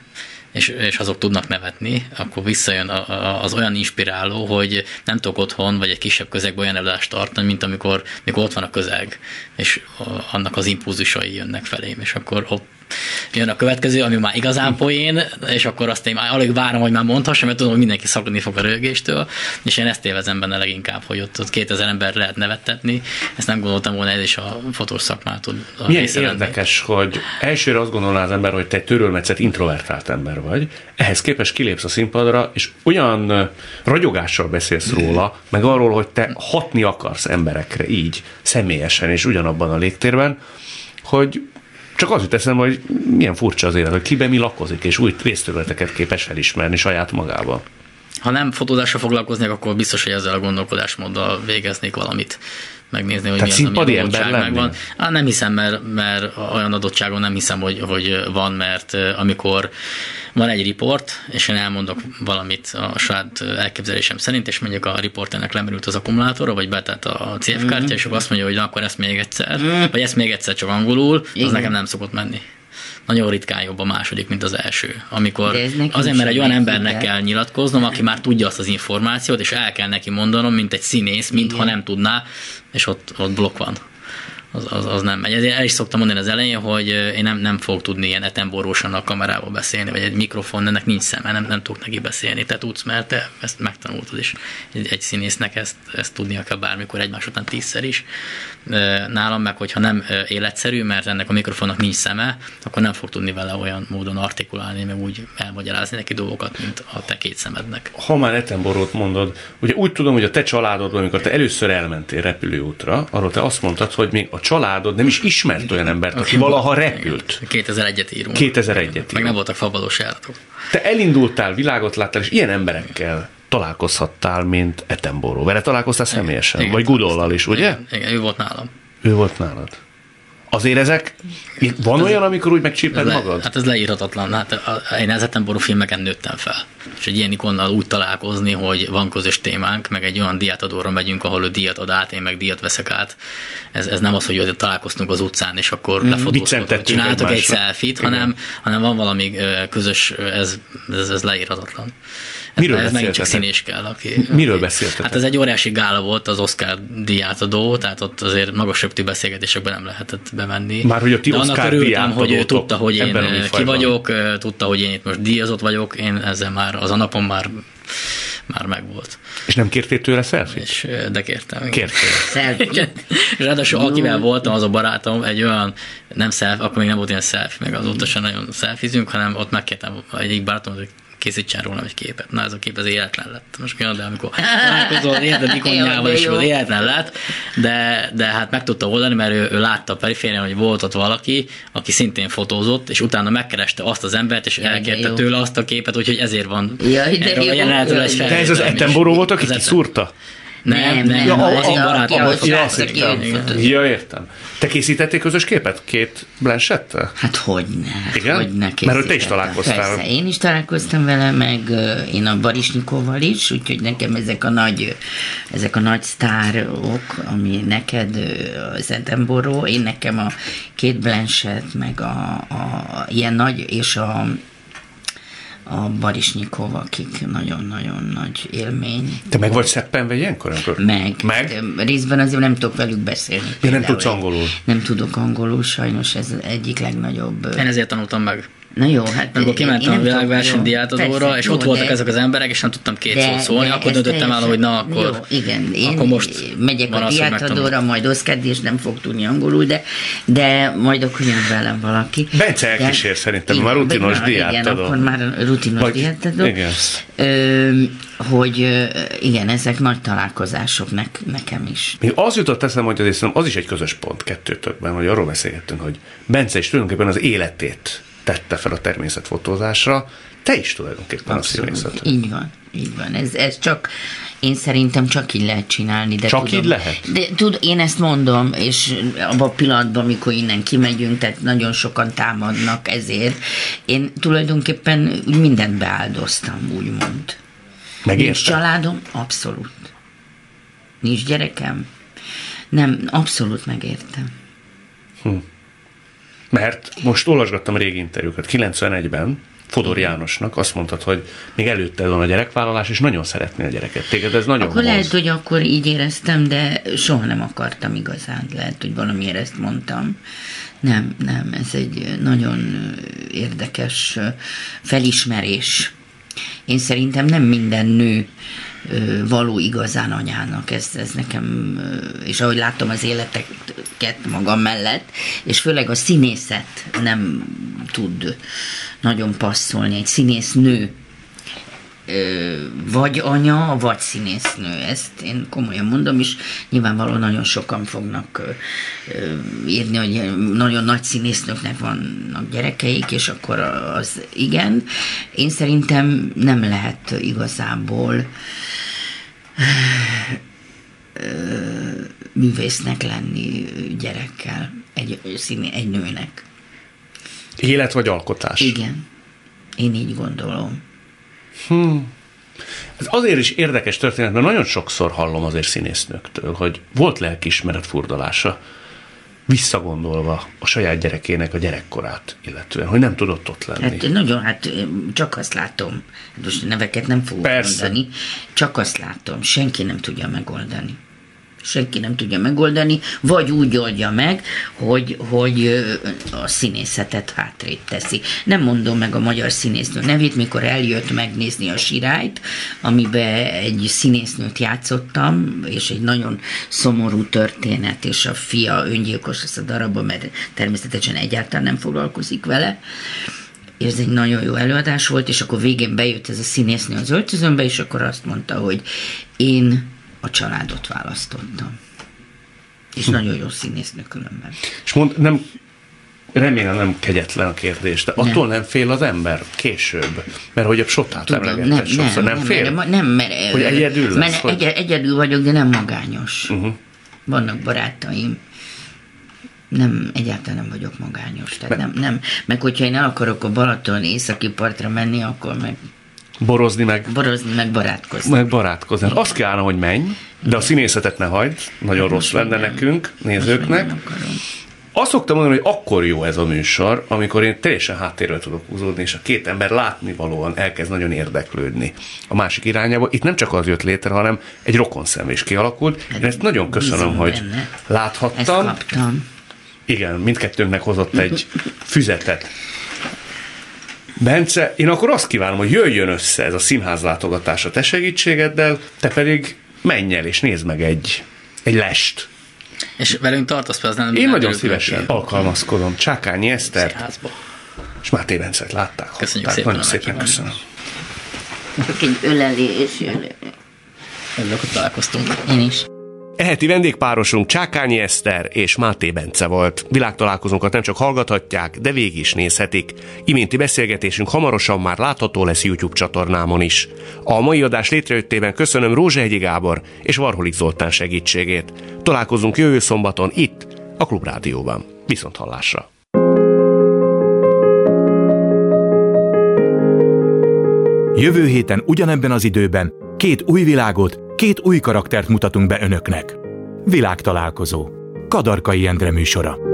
és, és azok tudnak nevetni, akkor visszajön a, a, az olyan inspiráló, hogy nem tudok otthon vagy egy kisebb közegben olyan előadást tartani, mint amikor, amikor ott van a közeg, és annak az impulzusai jönnek felém, és akkor ott jön a következő, ami már igazán poén, és akkor azt én már alig várom, hogy már mondhassam, mert tudom, hogy mindenki szakadni fog a rögéstől, és én ezt élvezem benne leginkább, hogy ott, ott 2000 ember lehet nevettetni. Ezt nem gondoltam volna, ez is a fotós szakmát tud. Milyen érdekes, hogy elsőre azt gondolná az ember, hogy te egy törölmetszett introvertált ember vagy, ehhez képest kilépsz a színpadra, és olyan ragyogással beszélsz róla, meg arról, hogy te hatni akarsz emberekre így, személyesen és ugyanabban a légtérben, hogy csak az jut eszembe, hogy milyen furcsa az élet, hogy kiben mi lakozik, és új részterületeket képes felismerni saját magába. Ha nem fotózásra foglalkoznék, akkor biztos, hogy ezzel a gondolkodásmóddal végeznék valamit megnézni, hogy Tehát ami adottság megvan. Á, nem hiszem, mert, mert olyan adottságon nem hiszem, hogy, hogy van, mert amikor van egy riport, és én elmondok valamit a saját elképzelésem szerint, és mondjuk a riporternek lemerült az akkumulátorra, vagy betett a CF kártya, mm-hmm. és akkor azt mondja, hogy na, akkor ezt még egyszer, mm. vagy ezt még egyszer csak angolul, Igen. az nekem nem szokott menni nagyon ritkán jobb a második, mint az első. Amikor azért, mert egy olyan embernek kell nyilatkoznom, aki már tudja azt az információt, és el kell neki mondanom, mint egy színész, mintha nem tudná, és ott, ott blokk van az, az, az nem megy. Ezért el is szoktam mondani az elején, hogy én nem, nem fogok tudni ilyen etemborósan a kamerába beszélni, vagy egy mikrofon, ennek nincs szeme, nem, nem tudok neki beszélni. Te tudsz, mert te ezt megtanultad is. Egy, egy színésznek ezt, ezt tudnia kell bármikor egymás után tízszer is. Nálam meg, hogyha nem életszerű, mert ennek a mikrofonnak nincs szeme, akkor nem fog tudni vele olyan módon artikulálni, meg úgy elmagyarázni neki dolgokat, mint a te két szemednek. Ha már etemborót mondod, ugye úgy tudom, hogy a te családod, amikor te először elmentél repülőútra, arról te azt mondtad, hogy még a családod nem is ismert olyan embert, aki valaha repült. 2001-et írunk. 2001-et írunk. Meg nem voltak fabalos járatok. Te elindultál, világot láttál, és ilyen emberekkel találkozhattál, mint Etemboró. Vele találkoztál személyesen? Igen, Vagy Gudollal is, ugye? Igen, igen, ő volt nálam. Ő volt nálad. Azért ezek, van olyan, amikor úgy megcsíped magad? Hát ez leírhatatlan. Hát én ezetem ború filmeken nőttem fel. És egy ilyen ikonnal úgy találkozni, hogy van közös témánk, meg egy olyan diátadóra megyünk, ahol ő díjat ad át, én meg díjat veszek át. Ez, ez nem az, hogy találkoztunk az utcán, és akkor mm, lefotóztunk, csináltuk egy selfie-t, hanem, hanem van valami közös, ez, ez, ez leírhatatlan. Miről ez megint csak színés kell. Aki, Miről beszéltetek? Hát ez egy óriási gála volt az Oscar díjátadó, tehát ott azért magas söptű beszélgetésekben nem lehetett bemenni. Már hogy a ti Oscar örültem, hogy ő tudta, hogy én ki vagyok, tudta, hogy én itt most díjazott vagyok, én ezzel már az a napon már már megvolt. És nem kértél tőle selfie És, de kértem. Kértél. (laughs) Ráadásul akivel voltam, az a barátom, egy olyan, nem selfie, akkor még nem volt ilyen selfie, meg azóta sem nagyon selfizünk, hanem ott megkértem egyik barátom, hogy készítsen rólam egy képet. Na ez a kép az életlen lett. Most mi de amikor (laughs) találkozol az életed ikonjával, és az életlen lett, de, de hát meg tudta oldani, mert ő, ő látta a periférián, hogy volt ott valaki, aki szintén fotózott, és utána megkereste azt az embert, és elkérte tőle azt a képet, úgyhogy ezért van. Jaj, de, jó, jaj, de ez az Ettenboró volt, aki kiszúrta? Nem, nem, nem, ja, az én barátom. Ja, ja, értem. Te készítettél közös képet két Blanchettel? Hát hogy ne. Igen? Hogy ne Mert hogy te is találkoztál. Persze, én is találkoztam vele, meg én a Barisnyikovval is, úgyhogy nekem ezek a nagy, ezek a nagy sztárok, ami neked az Edinburgh, én nekem a két Blanchett, meg a, a ilyen nagy, és a a Barisnyikov, akik nagyon-nagyon nagy élmény. Te meg vagy szeppenve ilyenkor? Amikor? Meg. meg? Részben azért nem tudok velük beszélni. Ja, nem tudsz angolul? Nem tudok angolul, sajnos ez egyik legnagyobb. Én ezért tanultam meg. Na jó, hát Akkor kimentem a világverseny diátadóra, és ott voltak de, ezek az emberek, és nem tudtam két de, szót szólni, de akkor döntöttem el, hogy na, akkor, jó, igen, én akkor most megyek a diátadóra, majd oszkedni, és nem fog tudni angolul, de, de majd akkor jön velem valaki. Bence elkísér szerintem, igen, már rutinos diátadó. Igen, akkor már rutinos Vagy, diátadó. Igen. Ö, hogy igen, ezek nagy találkozások nek, nekem is. Még az jutott eszembe, hogy azért az is egy közös pont kettőtökben, hogy arról beszélgettünk, hogy Bence is tulajdonképpen az életét tette fel a természetfotózásra, te is tulajdonképpen Abszolút. a színészet. Így van, így van. Ez, ez csak, én szerintem csak így lehet csinálni. De csak tudom, így lehet? De tud, én ezt mondom, és abban a pillanatban, amikor innen kimegyünk, tehát nagyon sokan támadnak ezért, én tulajdonképpen mindent beáldoztam, úgymond. Megérte? Nincs családom? Abszolút. Nincs gyerekem? Nem, abszolút megértem. Hm. Mert most olvasgattam régi interjúkat, 91-ben Fodor Jánosnak azt mondtad, hogy még előtte van a gyerekvállalás, és nagyon szeretné a gyereket. Téged ez nagyon Akkor lehet, hogy akkor így éreztem, de soha nem akartam igazán. Lehet, hogy valamiért ezt mondtam. Nem, nem, ez egy nagyon érdekes felismerés. Én szerintem nem minden nő való igazán anyának. Ez, ez nekem, és ahogy látom az életeket magam mellett, és főleg a színészet nem tud nagyon passzolni. Egy színész nő vagy anya, vagy színésznő. Ezt én komolyan mondom, és nyilvánvalóan nagyon sokan fognak írni, hogy nagyon nagy színésznőknek vannak gyerekeik, és akkor az igen. Én szerintem nem lehet igazából művésznek lenni gyerekkel, egy, színi, egy nőnek. Élet vagy alkotás? Igen. Én így gondolom. Hmm. Ez azért is érdekes történet, mert nagyon sokszor hallom azért színésznőktől, hogy volt lelkiismeret furdalása, visszagondolva a saját gyerekének a gyerekkorát, illetően, hogy nem tudott ott lenni. Hát nagyon, hát csak azt látom, most neveket nem fogok Persze. mondani, csak azt látom, senki nem tudja megoldani senki nem tudja megoldani, vagy úgy oldja meg, hogy, hogy a színészetet hátrét teszi. Nem mondom meg a magyar színésznő nevét, mikor eljött megnézni a sirályt, amiben egy színésznőt játszottam, és egy nagyon szomorú történet, és a fia öngyilkos lesz a darabban, mert természetesen egyáltalán nem foglalkozik vele, ez egy nagyon jó előadás volt, és akkor végén bejött ez a színésznő az öltözőmbe, és akkor azt mondta, hogy én a családot választottam. És hm. nagyon jó színésznő különben. És mond, nem, remélem nem kegyetlen a kérdés, de nem. attól nem fél az ember később, mert hogy a sotát Tudom, nem, nem, sokszor, nem, nem fél? Nem, nem mert, hogy egyedül lesz? Mert hogy... egy, egyedül vagyok, de nem magányos. Uh-huh. Vannak barátaim, nem, egyáltalán nem vagyok magányos. Tehát nem, nem, meg hogyha én el akarok a Balaton északi partra menni, akkor meg Borozni meg... Borozni meg barátkozni. Meg barátkozni. Igen. Azt kellene, hogy menj, de a színészetet ne hagyd, nagyon Most rossz lenne nekünk, nézőknek. Azt szoktam mondani, hogy akkor jó ez a műsor, amikor én teljesen háttérről tudok húzódni, és a két ember látnivalóan elkezd nagyon érdeklődni a másik irányába. Itt nem csak az jött létre, hanem egy rokon is kialakult. Én ezt nagyon köszönöm, hogy benne. láthattam. Ezt kaptam. Igen, mindkettőnknek hozott egy füzetet Bence, én akkor azt kívánom, hogy jöjjön össze ez a színház látogatás a te segítségeddel, te pedig menj el és nézd meg egy, egy lest. És velünk tartasz az nem Én nagyon szívesen alkalmazkodom. Csákányi Eszter. Színházba. És Máté Bencet látták. Köszönjük hatták. szépen. Nagyon szépen köszönöm. Ölelés. Örülök, hogy találkoztunk. Én is. Eheti vendégpárosunk Csákányi Eszter és Máté Bence volt. Világtalálkozónkat nem csak hallgathatják, de végig is nézhetik. Iménti beszélgetésünk hamarosan már látható lesz YouTube csatornámon is. A mai adás létrejöttében köszönöm Rózsehegyi Gábor és Varholik Zoltán segítségét. Találkozunk jövő szombaton itt, a Klubrádióban. Viszont hallásra! Jövő héten ugyanebben az időben két új világot, két új karaktert mutatunk be önöknek. Világtalálkozó. Kadarkai Endre műsora.